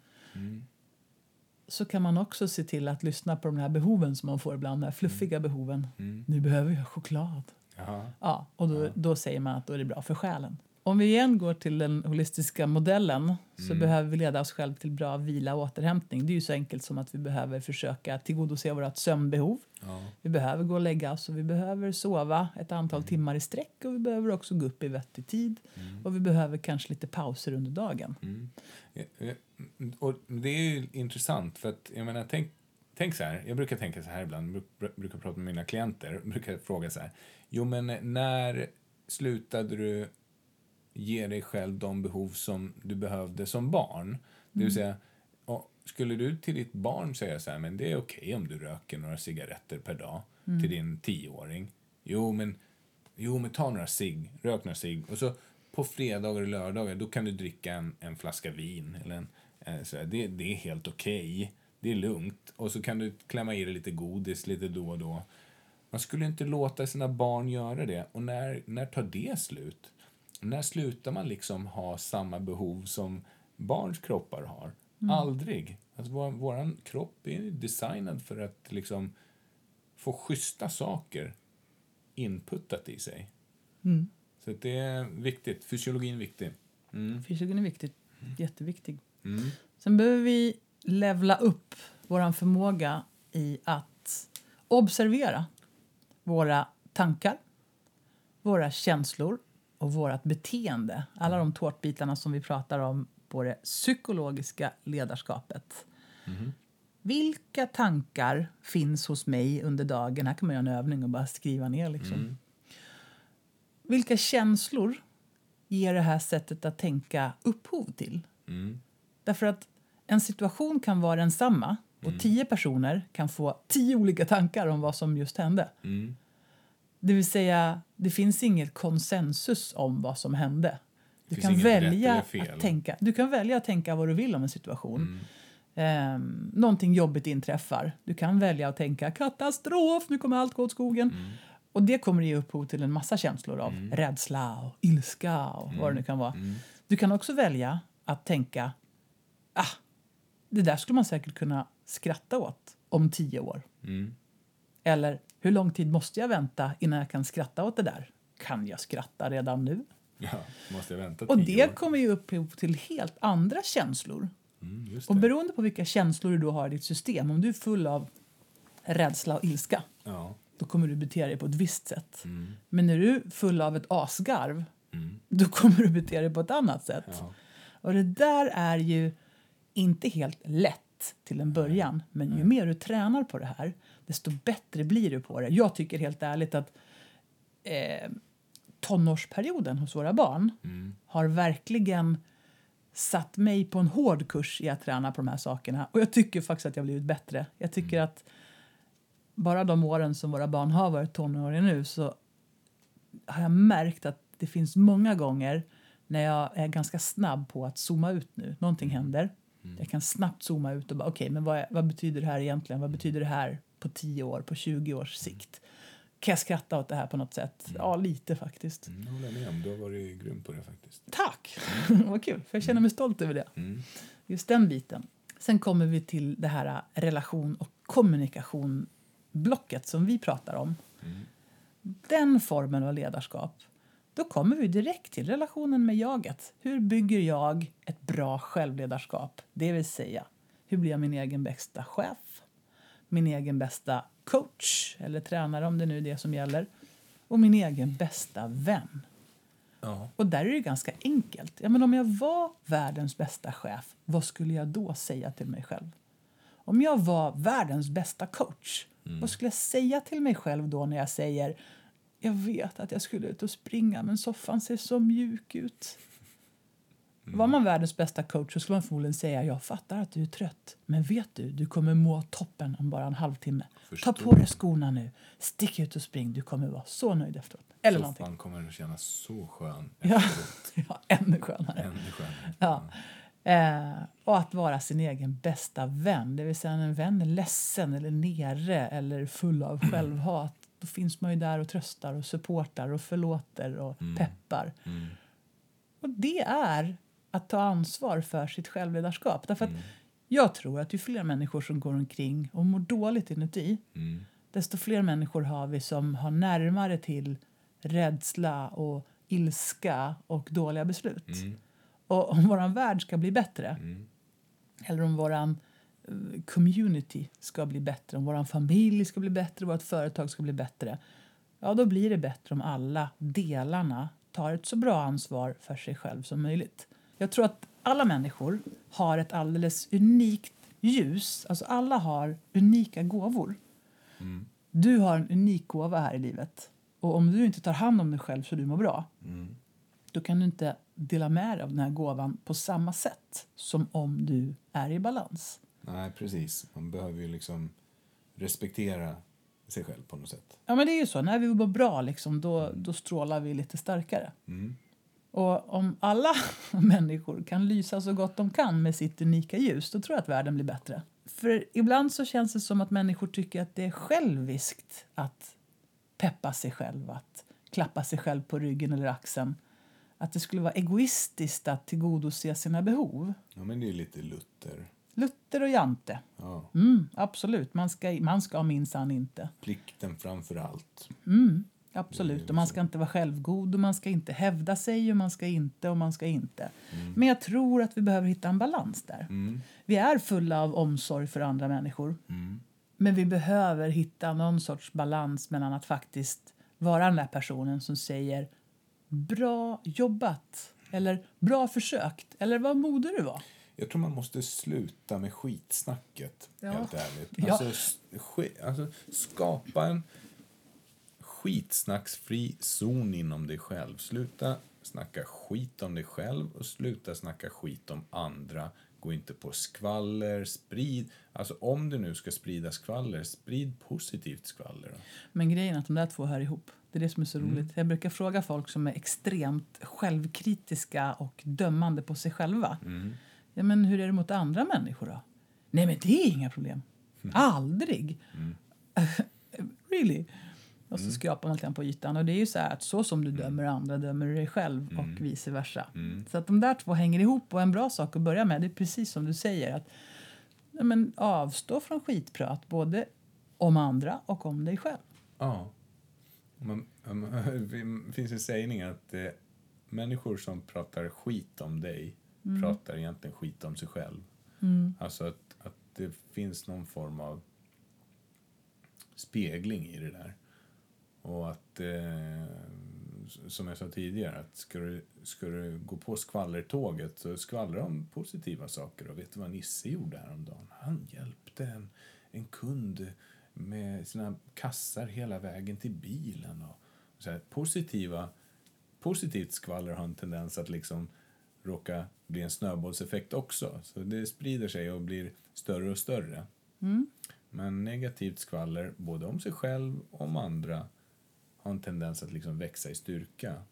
så kan man också se till att lyssna på de här behoven som man får ibland, de här fluffiga behoven. Nu behöver jag choklad. Jaha. Ja, och då, då säger man att då är det bra för själen. Om vi igen går till den holistiska modellen så behöver vi leda oss själv till bra vila och återhämtning. Det är ju så enkelt som att vi behöver försöka tillgodose vårt sömnbehov. Ja. Vi behöver gå och lägga oss och vi behöver sova ett antal timmar i sträck och vi behöver också gå upp i vettig tid. Och vi behöver kanske lite pauser under dagen. Ja, Och det är ju intressant för att jag menar, tänk, tänk så här. Jag brukar tänka så här ibland, bruk- brukar prata med mina klienter, (laughs) brukar fråga så här. Jo, men när slutade du ge dig själv de behov som du behövde som barn? Det vill säga, o- skulle du till ditt barn säga så här, men det är okej okay om du röker några cigaretter per dag mm. till din tioåring. Jo, men, jo, men ta några cigg, rök några cigg. Och så på fredagar och lördagar, då kan du dricka en, en flaska vin. Eller en, en så här, det, det är helt okej. Okay. Det är lugnt. Och så kan du klämma i dig lite godis lite då och då. Man skulle inte låta sina barn göra det. Och när, när tar det slut? När slutar man liksom ha samma behov som barns kroppar har? Mm. Aldrig. Alltså, vår, vår kropp är designad för att liksom få schyssta saker inputtat i sig. Mm. Så det är viktigt. Fysiologin är viktig. Mm. Fysiologin är viktig. Jätteviktig. Mm. Sen behöver vi levla upp vår förmåga i att observera våra tankar, våra känslor och vårt beteende. Alla de tårtbitarna som vi pratar om på det psykologiska ledarskapet. Mm. Vilka tankar finns hos mig under dagen? Här kan man göra en övning och bara skriva ner. Liksom. Mm. Vilka känslor ger det här sättet att tänka upphov till? Mm. Därför att en situation kan vara densamma och mm. tio personer kan få tio olika tankar om vad som just hände. Mm. Det vill säga, det finns inget konsensus om vad som hände. Du kan, välja att tänka, du kan välja att tänka vad du vill om en situation. Mm. Um, någonting jobbigt inträffar. Du kan välja att tänka katastrof, nu kommer allt gå åt skogen. Mm. Och det kommer ge upphov till en massa känslor av mm. rädsla och ilska och mm. vad det nu kan vara. Mm. Du kan också välja att tänka ah, det där skulle man säkert kunna skratta åt om tio år. Mm. Eller hur lång tid måste jag vänta innan jag kan skratta åt det där? Kan jag skratta redan nu? Ja, måste jag vänta Och det år? kommer ju upphov till helt andra känslor. Mm, och beroende på vilka känslor du har i ditt system, om du är full av rädsla och ilska, ja. då kommer du bete dig på ett visst sätt. Mm. Men när du är full av ett asgarv, mm. då kommer du bete dig på ett annat sätt. Ja. Och det där är ju inte helt lätt till en början, men ju mer du tränar på det här, desto bättre blir du på det. Jag tycker helt ärligt att eh, tonårsperioden hos våra barn mm. har verkligen satt mig på en hård kurs i att träna på de här sakerna. Och jag tycker faktiskt att jag blivit bättre. Jag tycker mm. att bara de åren som våra barn har varit tonåringar nu så har jag märkt att det finns många gånger när jag är ganska snabb på att zooma ut nu. Någonting mm. händer. Mm. Jag kan snabbt zooma ut och bara okej, okay, men vad, vad betyder det här egentligen? Vad betyder det här på 10 år, på 20 års sikt? Kan jag skratta åt det här på något sätt? Mm. Ja, lite faktiskt. Mm, jag håller med om. Du har varit grym på det faktiskt. Tack! (laughs) Vad kul, för jag känner mig stolt över det. Mm. Just den biten. Sen kommer vi till det här äh, relation och kommunikation-blocket som vi pratar om. Mm. Den formen av ledarskap. Då kommer vi direkt till relationen med jaget. Hur bygger jag ett bra självledarskap? Det vill säga, hur blir jag min egen bästa chef? Min egen bästa coach eller tränare om det nu är det som gäller. Och min egen bästa vän. Ja. Och där är det ganska enkelt. Ja, men om jag var världens bästa chef, vad skulle jag då säga till mig själv? Om jag var världens bästa coach, mm. vad skulle jag säga till mig själv då när jag säger jag vet att jag skulle ut och springa men soffan ser så mjuk ut. Mm. Var man världens bästa coach så skulle man förmodligen säga jag fattar att du är trött. Men vet du, du kommer må toppen om bara en halvtimme. Förstår. Ta på dig skorna nu, stick ut och spring. Du kommer vara så nöjd efteråt. Eller Soffan någonting. kommer att kännas så skön (laughs) ja, (laughs) ja, ännu skönare. Ännu skönare. Ja. Eh, och att vara sin egen bästa vän. Det vill säga när en vän är ledsen eller nere eller full av (clears throat) självhat. Då finns man ju där och tröstar och supportar och förlåter och mm. peppar. Mm. Och det är att ta ansvar för sitt självledarskap. Därför mm. jag tror att ju fler människor som går omkring och mår dåligt inuti mm. desto fler människor har vi som har närmare till rädsla och ilska och dåliga beslut. Mm. Och om vår värld ska bli bättre mm. eller om vår eh, community ska bli bättre, om vår familj ska bli bättre, vårt företag ska bli bättre ja, då blir det bättre om alla delarna tar ett så bra ansvar för sig själv som möjligt. Jag tror att alla människor har ett alldeles unikt ljus. Alltså alla har unika gåvor. Mm. Du har en unik gåva här i livet. Och om du inte tar hand om dig själv så du mår bra mm. då kan du inte dela med dig av den här gåvan på samma sätt som om du är i balans. Nej, precis. Man behöver ju liksom respektera sig själv på något sätt. Ja, men det är ju så. När vi mår bra, liksom, då, då strålar vi lite starkare. Mm. Och om alla (laughs) människor kan lysa så gott de kan med sitt unika ljus, då tror jag att världen blir bättre. För ibland så känns det som att människor tycker att det är själviskt att peppa sig själv, att klappa sig själv på ryggen eller axeln. Att det skulle vara egoistiskt att tillgodose sina behov. Ja, men det är lite Luther. Luther och Jante. Ja. Mm, absolut, man ska, man ska minsann inte. Plikten framför allt. Mm, absolut, och man ska inte vara självgod och man ska inte hävda sig och man ska inte och man ska inte. Mm. Men jag tror att vi behöver hitta en balans där. Mm. Vi är fulla av omsorg för andra människor. Mm. Men vi behöver hitta någon sorts balans mellan att faktiskt vara den där personen som säger bra jobbat eller bra försökt eller vad modig du var. Jag tror man måste sluta med skitsnacket, Ja. helt ärligt. Ja. Alltså, sk- alltså, skapa en skitsnacksfri zon inom dig själv. Sluta snacka skit om dig själv och sluta snacka skit om andra. Gå inte på skvaller, sprid... Alltså om du nu ska sprida skvaller, sprid positivt skvaller. Men grejen är att de där två hör ihop. Det är det som är så Mm. roligt. Jag brukar fråga folk som är extremt självkritiska och dömande på sig själva. Mm. Ja, men hur är det mot andra människor då? Nej, men det är inga problem. Aldrig. Mm. (laughs) really? Och så skrapar man lite grann på ytan. Och det är ju så här att så som du dömer andra dömer du dig själv och vice versa. Mm. Så att de där två hänger ihop och en bra sak att börja med det är precis som du säger att ja, men avstå från skitprat både om andra och om dig själv. Ja. Man, man, (laughs) det finns en sägning att eh, människor som pratar skit om dig pratar egentligen skit om sig själv. Alltså att, att det finns någon form av spegling i det där. Och att, eh, som jag sa tidigare, att ska du, ska du gå på skvallertåget så skvallra om positiva saker. Och vet du vad Nisse gjorde häromdagen? Han hjälpte en, en kund med sina kassar hela vägen till bilen. Och så här, positiva, positivt skvaller har en tendens att liksom råka bli en snöbollseffekt också. Så det sprider sig och blir större och större. Men negativt skvaller, både om sig själv och om andra, har en tendens att liksom växa i styrka.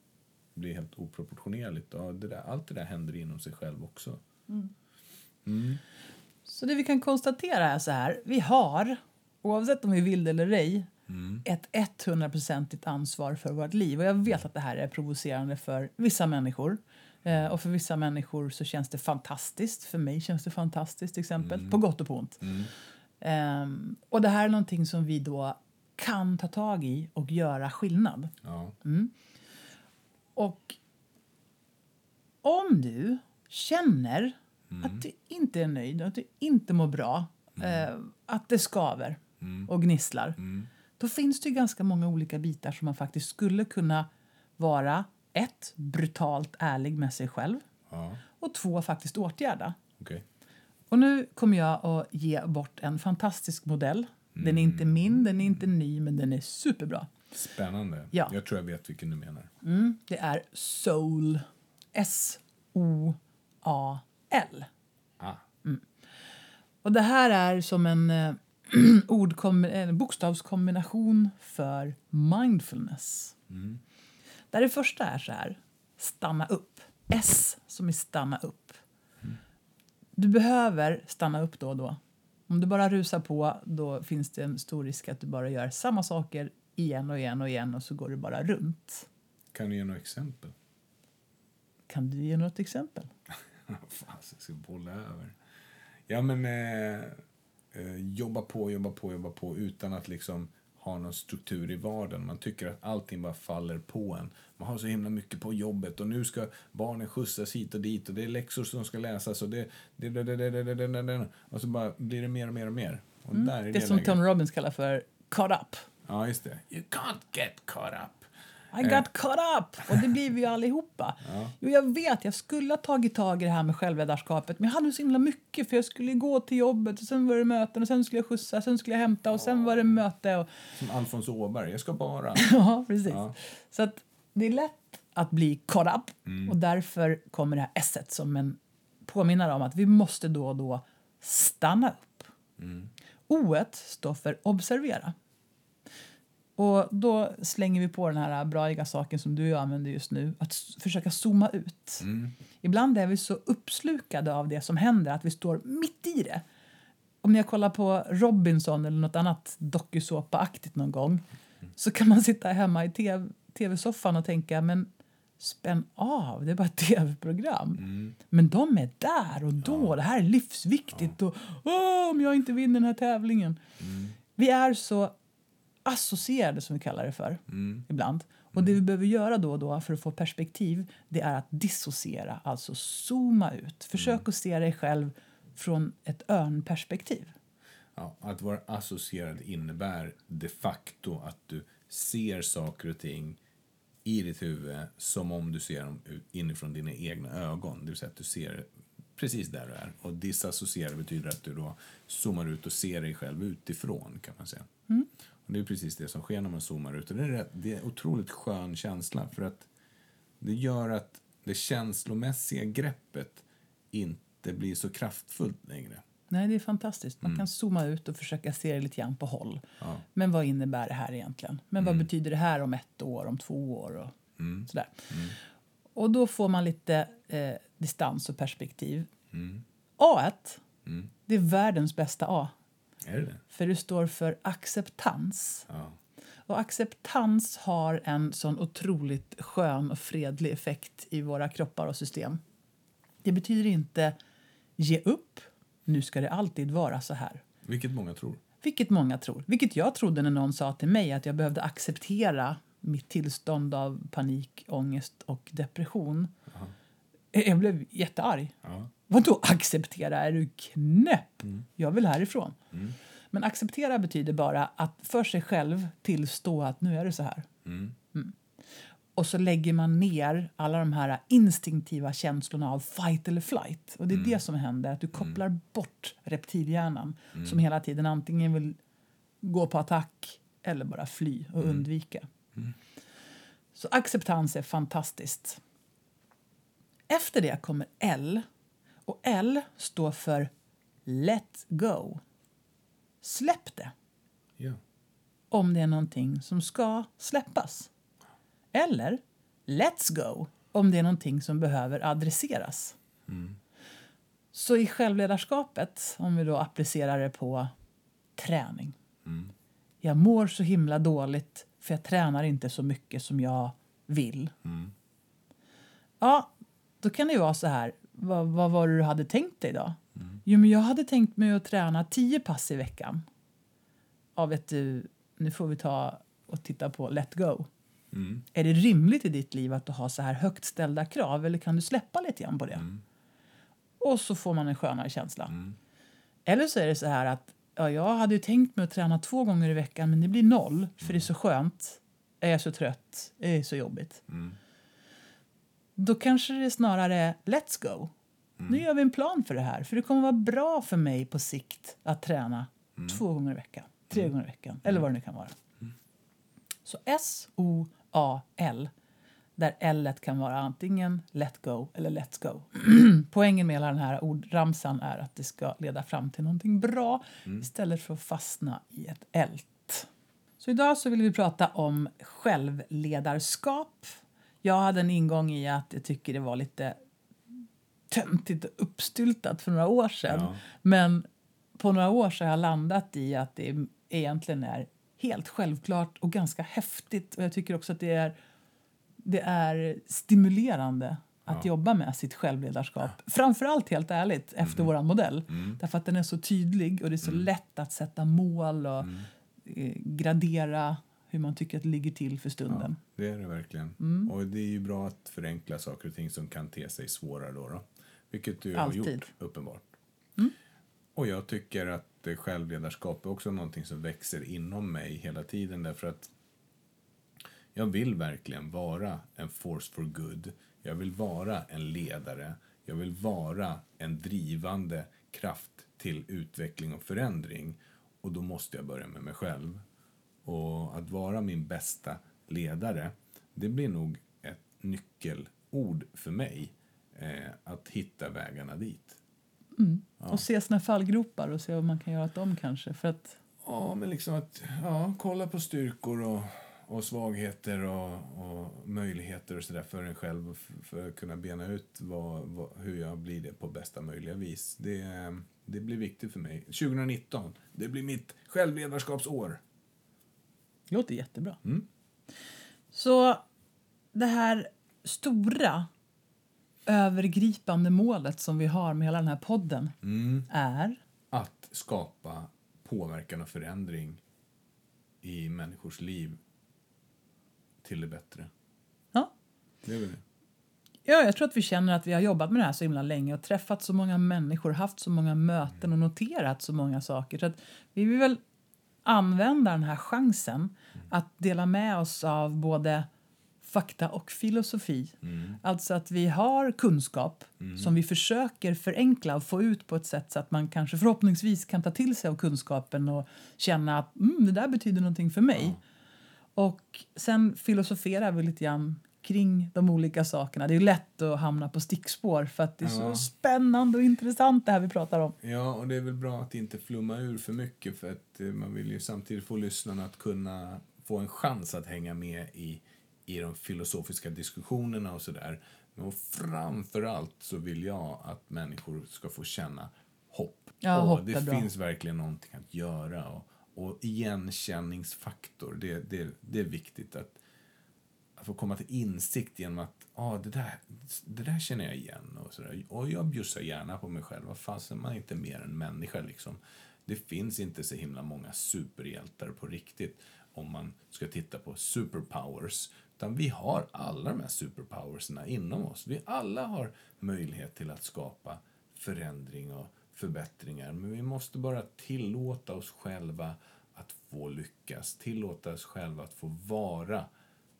Blir helt oproportionerligt. Och det där, allt det där händer inom sig själv också. Mm. Så det vi kan konstatera är så här. Vi har, oavsett om vi vill det eller ej, Mm. ett 100-procentigt ansvar för vårt liv. Och jag vet att det här är provocerande för vissa människor. Eh, och för vissa människor så känns det fantastiskt. För mig känns det fantastiskt till exempel. På gott och på ont. Mm. Ehm, och det här är någonting som vi då kan ta tag i och göra skillnad. Ja. Och om du känner att du inte är nöjd, att du inte mår bra, eh, att det skaver och gnisslar, då finns det ju ganska många olika bitar som man faktiskt skulle kunna vara ett, brutalt ärlig med sig själv ja. och två, faktiskt åtgärda. Okej. Och nu kommer jag att ge bort en fantastisk modell. Den är inte min, den är inte ny, men den är superbra. Spännande. Ja. Jag tror jag vet vilken du menar. Mm, det är SOUL. S-O-A-L. Ah. Och det här är som en eh, (clears throat) ordkom- en bokstavskombination för mindfulness. Där det första är så här, stanna upp. S som är stanna upp. Du behöver stanna upp då och då. Om du bara rusar på då finns det en stor risk att du bara gör samma saker igen och igen och igen och så går du bara runt. Kan du ge några exempel? Kan du ge något exempel? (laughs) Fan, jag ska bolla över. Ja, men eh, eh, jobba på, jobba på, jobba på utan att liksom ha någon struktur i vardagen. Man tycker att allting bara faller på en. Man har så himla mycket på jobbet och nu ska barnen skjutsas hit och dit och det är läxor som ska läsas och det... det, det, det, det, det, det, det, och så bara blir det mer och mer och mer. Och där är Det det som läget. Tony Robbins kallar för caught up. Ja, just det. You can't get caught up. I got caught up! Och det blir vi ju allihopa. Jo, jag vet, jag skulle ha tagit tag i det här med självledarskapet men jag hade så himla mycket för jag skulle gå till jobbet och sen var det möten och sen skulle jag skjutsa, sen skulle jag hämta och sen var det möte och Som Alfons Åberg. Jag ska bara... (laughs) ja, precis. Ja. Så att det är lätt att bli caught up och därför kommer det här S som en påminnare om att vi måste då och då stanna upp. Mm. O står för observera. Och då slänger vi på den här braiga saken som du använder just nu, att försöka zooma ut. Mm. Ibland är vi så uppslukade av det som händer att vi står mitt i det. Om ni har kollat på Robinson eller något annat dokusåpaaktigt någon gång så kan man sitta hemma i TV tv-soffan och tänka men spänn av, det är bara ett tv-program. Mm. Men de är där och då, det här är livsviktigt och Åh, om jag inte vinner den här tävlingen. Mm. Vi är så associerade som vi kallar det för Mm. ibland. Och det vi behöver göra då och då för att få perspektiv det är att dissociera, alltså zooma ut. Försök att se dig själv från ett örnperspektiv. Ja, att vara associerad innebär de facto att du ser saker och ting i ditt huvud som om du ser dem inifrån dina egna ögon. Det vill säga att du ser precis där du är. Och disassociera betyder att du då zoomar ut och ser dig själv utifrån kan man säga. Och det är precis det som sker när man zoomar ut. Och det är, rätt, det är en otroligt skön känsla för att det gör att det känslomässiga greppet inte blir så kraftfullt längre. Nej, det är fantastiskt. Man kan zooma ut och försöka se det lite grann på håll. Ja. Men vad innebär det här egentligen? Men vad betyder det här om ett år, om två år och sådär. Och då får man lite eh, distans och perspektiv. A1, det är världens bästa A. Är det det? För det står för acceptans. Ja. Och acceptans har en sån otroligt skön och fredlig effekt i våra kroppar och system. Det betyder inte ge upp, nu ska det alltid vara så här. Vilket många tror. Vilket många tror. Vilket jag trodde när någon sa till mig att jag behövde acceptera mitt tillstånd av panik, ångest och depression. Jag blev jättearg. Ja. Vadå acceptera? Är du knäpp? Jag vill härifrån. Men acceptera betyder bara att för sig själv tillstå att nu är det så här. Mm. Mm. Och så lägger man ner alla de här instinktiva känslorna av fight eller flight. Och det är det som händer, att du kopplar bort reptilhjärnan som hela tiden antingen vill gå på attack eller bara fly och undvika. Så acceptans är fantastiskt. Efter det kommer L. Och L står för let go. Släpp det Ja. om det är någonting som ska släppas. Eller let's go om det är någonting som behöver adresseras. Så i självledarskapet, om vi då applicerar det på träning. Jag mår så himla dåligt för jag tränar inte så mycket som jag vill. Ja, då kan det ju vara så här. Vad, vad var det du hade tänkt dig då? Jo, men jag hade tänkt mig att träna tio pass i veckan. Ja, vet du, nu får vi ta och titta på Let Go. Mm. Är det rimligt i ditt liv att du har så här högt ställda krav eller kan du släppa lite grann på det? Och så får man en skönare känsla. Eller så är det så här att ja, jag hade ju tänkt mig att träna två gånger i veckan men det blir noll för det är så skönt. Jag är så trött, det är så jobbigt. Då kanske det snarare är let's go. Nu gör vi en plan för det här. För det kommer vara bra för mig på sikt att träna två gånger i veckan, tre gånger i veckan eller vad det nu kan vara. Så S-O-A-L, där L kan vara antingen let go eller let's go. (clears throat) Poängen med hela den här ordramsan är att det ska leda fram till någonting bra istället för att fastna i ett ält. Så idag så vill vi prata om självledarskap. Jag hade en ingång i att jag tycker det var lite töntigt och uppstyltat för några år sedan. Ja. Men på några år så har jag landat i att det egentligen är helt självklart och ganska häftigt. Och jag tycker också att det är, det är stimulerande att jobba med sitt självledarskap. Framförallt, helt ärligt, efter våran modell. Därför att den är så tydlig och det är så lätt att sätta mål och eh, gradera hur man tycker att det ligger till för stunden. Det är det verkligen. Och det är ju bra att förenkla saker och ting som kan te sig svårare då. då. Vilket du Alltid. har gjort, uppenbart. Och jag tycker att självledarskap är också någonting som växer inom mig hela tiden därför att jag vill verkligen vara en force for good. Jag vill vara en ledare. Jag vill vara en drivande kraft till utveckling och förändring. Och då måste jag börja med mig själv. Och att vara min bästa ledare, det blir nog ett nyckelord för mig. Eh, att hitta vägarna dit. Mm. Och se sina fallgropar och se vad man kan göra åt dem kanske. För att... Ja, men liksom att ja, kolla på styrkor och, och svagheter och, och möjligheter och sådär för en själv för att kunna bena ut vad, vad, hur jag blir det på bästa möjliga vis. Det, det blir viktigt för mig. 2019, det blir mitt självledarskapsår. Det låter jättebra. Mm. Så det här stora övergripande målet som vi har med hela den här podden Mm. är... Att skapa påverkan och förändring i människors liv till det bättre. Ja, Det är väl det. Ja, jag tror att vi känner att vi har jobbat med det här så himla länge och träffat så många människor, haft så många möten och noterat så många saker. Så att vi vill väl använda den här chansen att dela med oss av både fakta och filosofi. Alltså att vi har kunskap som vi försöker förenkla och få ut på ett sätt så att man kanske förhoppningsvis kan ta till sig av kunskapen och känna att mm, det där betyder någonting för mig. Och sen filosoferar vi lite grann kring de olika sakerna. Det är lätt att hamna på stickspår för att det är så Ja. spännande och intressant det här vi pratar om. Ja, och det är väl bra att inte flumma ur för mycket för att eh, man vill ju samtidigt få lyssnarna att kunna få en chans att hänga med i, i de filosofiska diskussionerna och sådär. Men framför allt så vill jag att människor ska få känna hopp. Ja, hopp det bra. finns verkligen någonting att göra och, och igenkänningsfaktor, det, det, det är viktigt att att få komma till insikt genom att ah, det, där, det där känner jag igen. Och, så där. och jag bjussar gärna på mig själv. Vad fasen, man är inte mer än människa. Liksom. Det finns inte så himla många superhjältar på riktigt om man ska titta på superpowers. Utan vi har alla de här superpowerserna inom oss. Vi alla har möjlighet till att skapa förändring och förbättringar. Men vi måste bara tillåta oss själva att få lyckas. Tillåta oss själva att få vara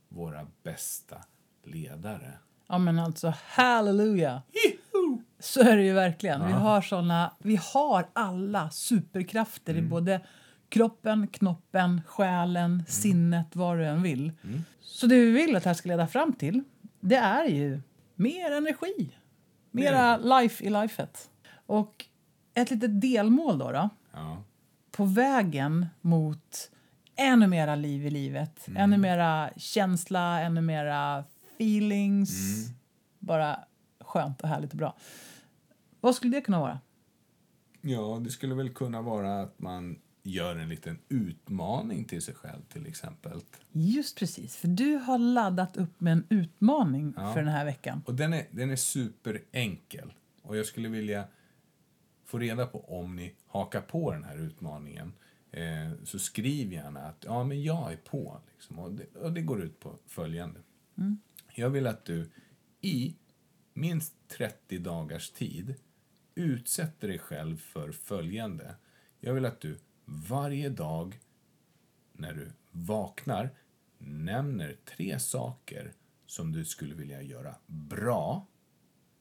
våra bästa ledare. Ja men alltså halleluja! Så är det ju verkligen. Vi har såna, vi har alla superkrafter i både kroppen, knoppen, själen, sinnet, vad du än vill. Så det vi vill att det här ska leda fram till, det är ju mer energi. Mera life i lifet. Och ett litet delmål då, då Ja. på vägen mot ännu mera liv i livet. Ännu mera känsla, ännu mera feelings. Bara skönt och härligt och bra. Vad skulle det kunna vara? ja, det skulle väl kunna vara att man gör en liten utmaning till sig själv till exempel. Just precis, för du har laddat upp med en utmaning Ja. för den här veckan. Och den är, den är superenkel. Och jag skulle vilja få reda på om ni hakar på den här utmaningen. Eh, så skriv gärna att ja, men jag är på. Liksom. Och, det, och det går ut på följande. Jag vill att du i minst 30 dagars tid utsätter dig själv för följande. Jag vill att du varje dag när du vaknar nämner tre saker som du skulle vilja göra bra.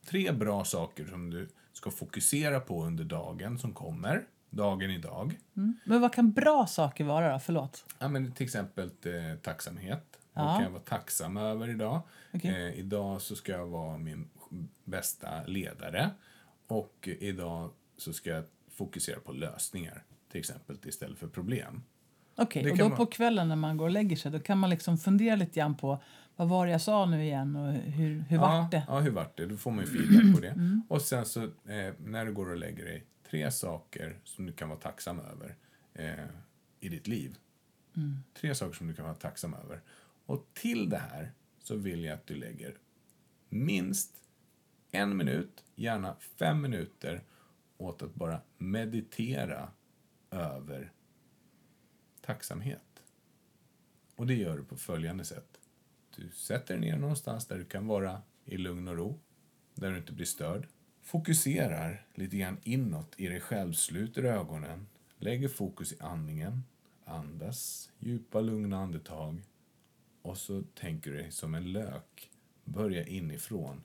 Tre bra saker som du ska fokusera på under dagen som kommer, dagen idag. Men vad kan bra saker vara då? Förlåt. Ja, men till exempel eh, tacksamhet. Ja. Vad kan jag vara tacksam över idag? Okej. Eh, idag så ska jag vara min bästa ledare. Och idag så ska jag fokusera på lösningar, till exempel istället för problem. Okej, Det och då man- på kvällen när man går och lägger sig då kan man liksom fundera lite grann på vad var det jag sa nu igen och hur, hur ja, vart det? Ja, hur vart det? Då får man ju feedback på det. Och sen så eh, när du går och lägger dig, tre saker som du kan vara tacksam över eh, i ditt liv. Tre saker som du kan vara tacksam över. Och till det här så vill jag att du lägger minst en minut, gärna fem minuter åt att bara meditera över tacksamhet. Och det gör du på följande sätt. Du sätter dig ner någonstans där du kan vara i lugn och ro, där du inte blir störd. Fokuserar lite grann inåt i dig själv, sluter ögonen, lägger fokus i andningen, andas djupa lugna andetag och så tänker du dig som en lök. Börja inifrån.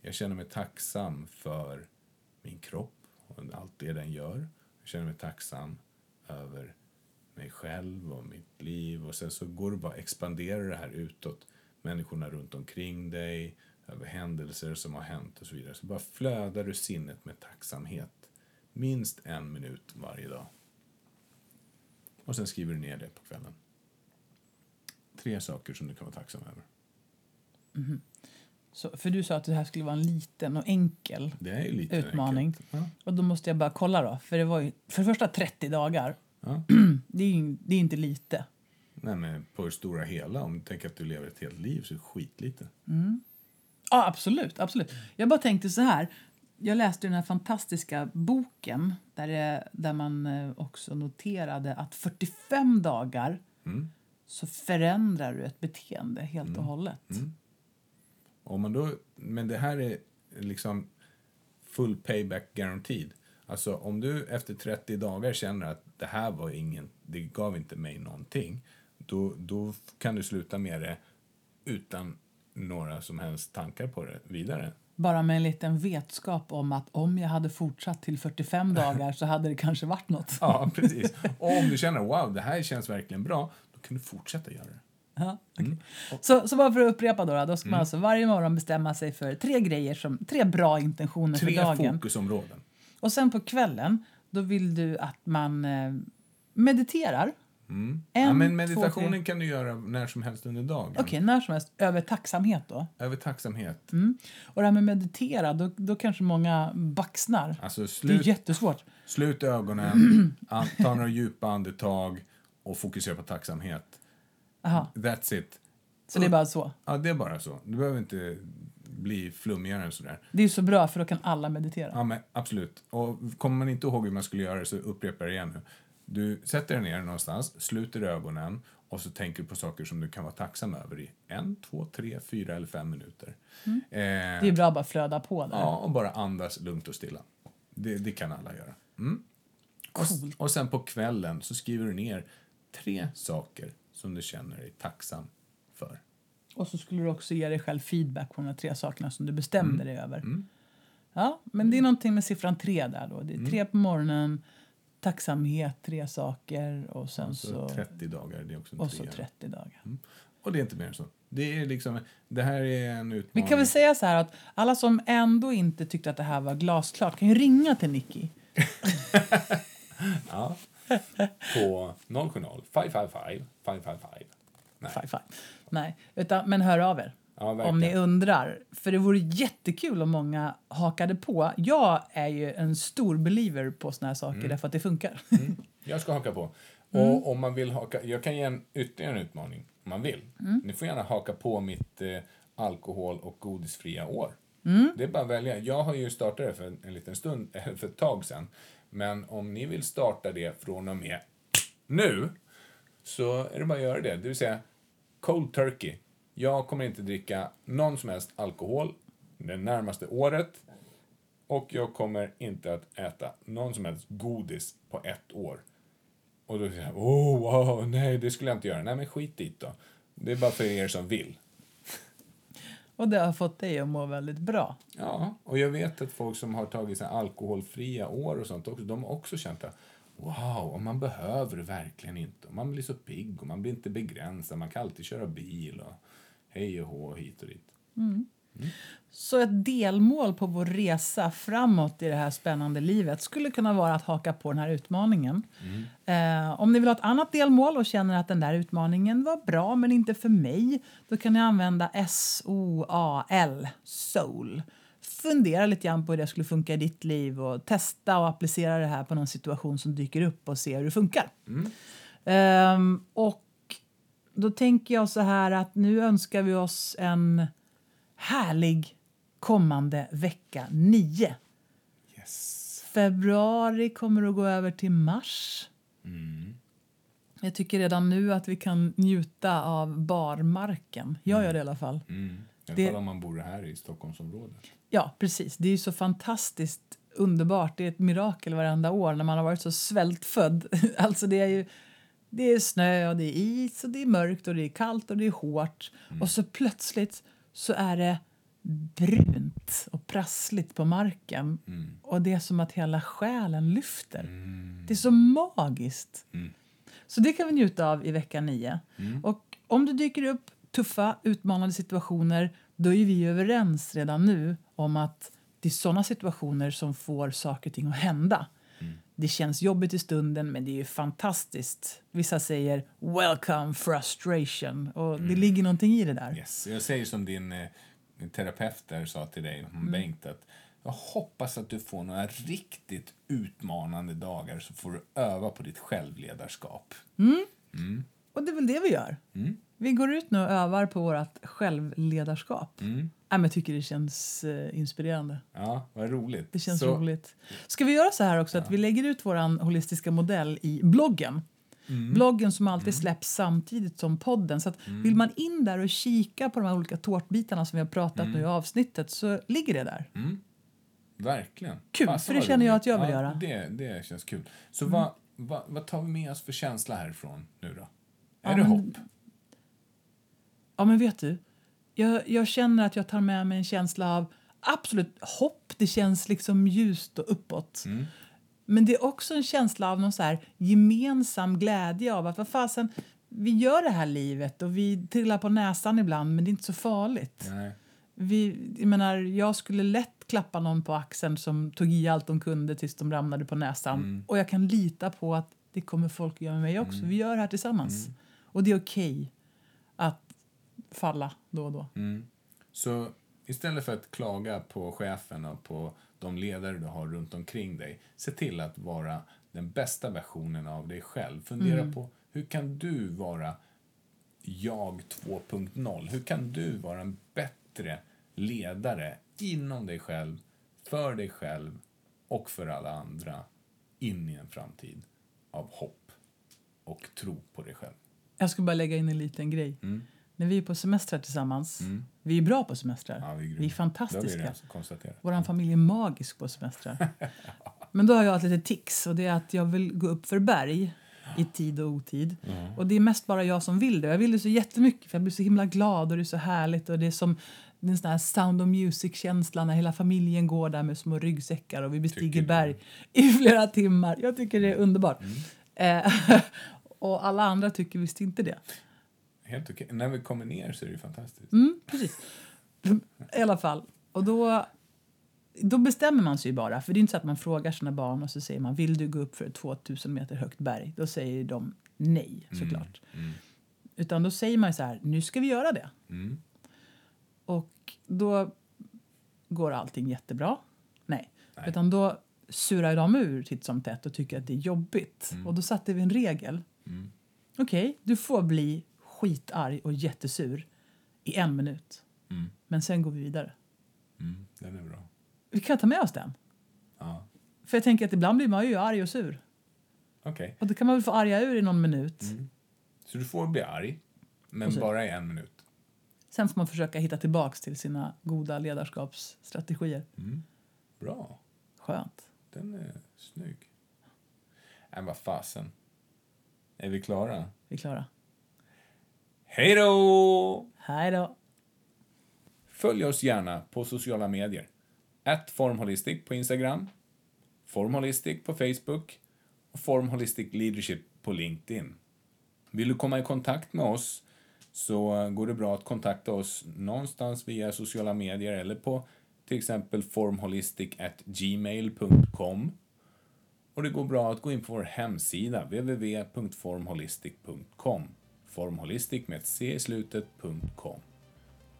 Jag känner mig tacksam för min kropp och allt det den gör. Jag känner mig tacksam över mig själv och mitt liv. Och sen så går du bara expanderar det här utåt. Människorna runt omkring dig, över händelser som har hänt och så vidare. Så bara flödar du sinnet med tacksamhet. Minst en minut varje dag. Och sen skriver du ner det på kvällen. Tre saker som du kan vara tacksam över. Så, för du sa att det här skulle vara en liten och enkel Det är ju lite utmaning. Ja. Och då måste jag bara kolla då. För det var ju för det första 30 dagar. Ja. (clears throat) Det är ju det är inte lite. Nej, men på det stora hela, om du tänker att du lever ett helt liv så är det skitlite. Ja, absolut. absolut. Jag bara tänkte så här. Jag läste den här fantastiska boken där, det, där man eh, också noterade att 45 dagar Mm. så förändrar du ett beteende helt och hållet. Om man då, men det här är liksom full payback guaranteed. Alltså om du efter 30 dagar känner att det här var ingen, det gav inte mig någonting. Då, då kan du sluta med det utan några som helst tankar på det vidare. Bara med en liten vetskap om att om jag hade fortsatt till 45 dagar så hade det kanske varit något. (laughs) Ja, precis. Och om du känner wow, det här känns verkligen bra, då kan du fortsätta göra det. Ja, okej. Mm. så, så bara för att upprepa då, då ska man alltså varje morgon bestämma sig för tre grejer, som, tre bra intentioner Tre för dagen. fokusområden. Och sen på kvällen, då vill du att man eh, mediterar. Mm. En, ja, men två, meditationen tre. kan du göra när som helst under dagen. Okej, när som helst. Över tacksamhet då. Över tacksamhet. Mm. Och det här med meditera, då, då kanske många baxnar. Alltså Det är slut, jättesvårt. slut ögonen, (clears throat) an- ta några djupa andetag och fokusera på tacksamhet. Aha, That's it. så det är bara så. Ja, det är bara så. Du behöver inte bli flummigare än sådär. Det är ju så bra, för då kan alla meditera. Ja, men absolut. Och kommer man inte ihåg hur man skulle göra det så upprepar jag det igen nu. Du sätter dig ner någonstans, sluter ögonen och så tänker du på saker som du kan vara tacksam över i en, två, tre, fyra eller fem minuter. Eh, Det är bra att bara flöda på där. Ja, och bara andas lugnt och stilla. Det, det kan alla göra. Mm. Och, s- och sen på kvällen så skriver du ner tre saker som du känner dig tacksam för. Och så skulle du också ge dig själv feedback på de tre sakerna som du bestämde Mm. dig över. Ja, men det är någonting med siffran tre där då. Det är Mm. tre på morgonen, tacksamhet, tre saker och sen Så så, 30 dagar, det är också en och så trea. 30 dagar. Och det är inte mer än så. Det är liksom, det här är en Vi utmaning. kan väl säga så här att alla som ändå inte tyckte att det här var glasklart kan ju ringa till Nicky. (laughs) Ja. På 070 555 555. Nej. Five, five. Nej, utan, men hör av er. Ja, om ni undrar. För det vore jättekul om många hakade på. Jag är ju en stor believer på såna här saker Mm. därför att det funkar. Jag ska haka på. Mm. Och om man vill haka, jag kan ge en ytterligare en utmaning om man vill. Mm. Ni får gärna haka på mitt eh, alkohol och godisfria år. Mm. Det är bara att välja. Jag har ju startat det för en, en liten stund, (laughs) eh, för ett tag sedan. Men om ni vill starta det från och med nu så är det bara att göra det. Det vill säga cold turkey. Jag kommer inte dricka någon som helst alkohol det närmaste året. Och jag kommer inte att äta någon som helst godis på ett år. Och då säger jag, oh wow, nej det skulle jag inte göra. Nej men skit dit då. Det är bara för er som vill. Och det har fått dig att må väldigt bra. Ja, och jag vet att folk som har tagit så alkoholfria år och sånt också, de har också känt att wow, och man behöver verkligen inte. Och man blir så pigg och man blir inte begränsad. Man kan alltid köra bil och hej och hå hit och dit. Så ett delmål på vår resa framåt i det här spännande livet skulle kunna vara att haka på den här utmaningen. Eh, om ni vill ha ett annat delmål och känner att den där utmaningen var bra men inte för mig, då kan ni använda S-O-A-L, SOUL. Fundera lite grann på hur det skulle funka i ditt liv och testa och applicera det här på någon situation som dyker upp och se hur det funkar. Ehm, och då tänker jag så här att nu önskar vi oss en härlig kommande vecka 9. Yes. Februari kommer att gå över till mars. Jag tycker redan nu att vi kan njuta av barmarken. Jag gör det i alla fall. Mm. I alla Det- fall om man bor här i Stockholmsområdet. Ja, precis. Det är ju så fantastiskt underbart. Det är ett mirakel varenda år när man har varit så svältfödd. (laughs) alltså det är ju det är snö och det är is och det är mörkt och det är kallt och det är hårt. Och så plötsligt så är det brunt och prassligt på marken. Och det är som att hela själen lyfter. Det är så magiskt. Så det kan vi njuta av i vecka 9. Och om det dyker upp tuffa, utmanande situationer då är vi överens redan nu om att det är såna situationer som får saker och ting att hända. Det känns jobbigt i stunden, men det är ju fantastiskt. Vissa säger “welcome frustration” och det ligger någonting i det där. Yes. Jag säger som din eh, terapeut där sa till dig, Mm. Bengt, att jag hoppas att du får några riktigt utmanande dagar så får du öva på ditt självledarskap. Och det är väl det vi gör. Vi går ut nu och övar på vårt självledarskap. Mm. Ja, men jag tycker det känns eh, inspirerande. Ja, vad roligt. Det känns så, roligt. Ska vi göra så här också att vi lägger ut vår holistiska modell i bloggen? Bloggen som alltid släpps samtidigt som podden. Så att vill man in där och kika på de här olika tårtbitarna som vi har pratat nu i avsnittet så ligger det där. Verkligen. Kul, Fasen för det känner jag att jag vill ja, göra. Det, det känns kul. Så vad, vad, vad tar vi med oss för känsla härifrån nu då? Är Ja, det hopp? Ja, men vet du? Jag, jag känner att jag tar med mig en känsla av absolut hopp. Det känns liksom ljust och uppåt. Men det är också en känsla av någon så gemensam glädje av att vad fasen, vi gör det här livet och vi trillar på näsan ibland men det är inte så farligt. Nej. Vi, jag, menar, jag skulle lätt klappa någon på axeln som tog i allt de kunde tills de ramlade på näsan. Och jag kan lita på att det kommer folk att göra med mig också. Vi gör det här tillsammans. Och det är okej att falla då och då. Mm. Så istället för att klaga på chefen och på de ledare du har runt omkring dig, se till att vara den bästa versionen av dig själv. Fundera Mm. på hur kan du vara jag 2.0? Hur kan du vara en bättre ledare inom dig själv, för dig själv och för alla andra in i en framtid av hopp och tro på dig själv? Jag ska bara lägga in en liten grej. När vi är på semestrar tillsammans, vi är bra på semestrar. Ja, vi är vi är fantastiska. Vår familj är magisk på semestrar. (laughs) Men då har jag ett litet tics och det är att jag vill gå upp för berg i tid och otid. Och det är mest bara jag som vill det. Jag vill det så jättemycket för jag blir så himla glad och det är så härligt och det är som det är en sån här Sound of Music-känsla när hela familjen går där med små ryggsäckar och vi bestiger berg i flera timmar. Jag tycker det är underbart. Eh, (laughs) och alla andra tycker visst inte det. Helt okej. När vi kommer ner så är det ju fantastiskt. Mm, precis. I alla fall. Och då, då bestämmer man sig ju bara. För det är inte så att man frågar sina barn och så säger man vill du gå upp för ett 2000 meter högt berg? Då säger de nej såklart. Utan då säger man så här, nu ska vi göra det. Mm. Och då går allting jättebra. Nej. Nej. Utan då surar de ur titt som tätt och tycker att det är jobbigt. Och då satte vi en regel. Okej, du får bli skitarg och jättesur i en minut. Mm. Men sen går vi vidare. Mm. Den är bra. Vi kan ta med oss den. Ja. För jag tänker att ibland blir man ju arg och sur. Okej. Och då kan man väl få arga ur i någon minut. Så du får bli arg, men bara i en minut. Sen får man försöka hitta tillbaks till sina goda ledarskapsstrategier. Bra. Skönt. Den är snygg. Nej, vad fasen. Är vi klara? Vi är klara. Hej då! Hej då! Följ oss gärna på sociala medier. At Formholistic på Instagram, Formholistic på Facebook och Formholistic Leadership på LinkedIn. Vill du komma i kontakt med oss så går det bra att kontakta oss någonstans via sociala medier eller på till exempel formholistic@gmail.com. Och det går bra att gå in på vår hemsida www.formholistic.com. Formholistic med ett c i slutet.com.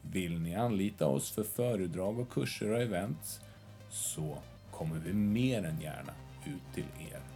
Vill ni anlita oss för föredrag och kurser och events så kommer vi mer än gärna ut till er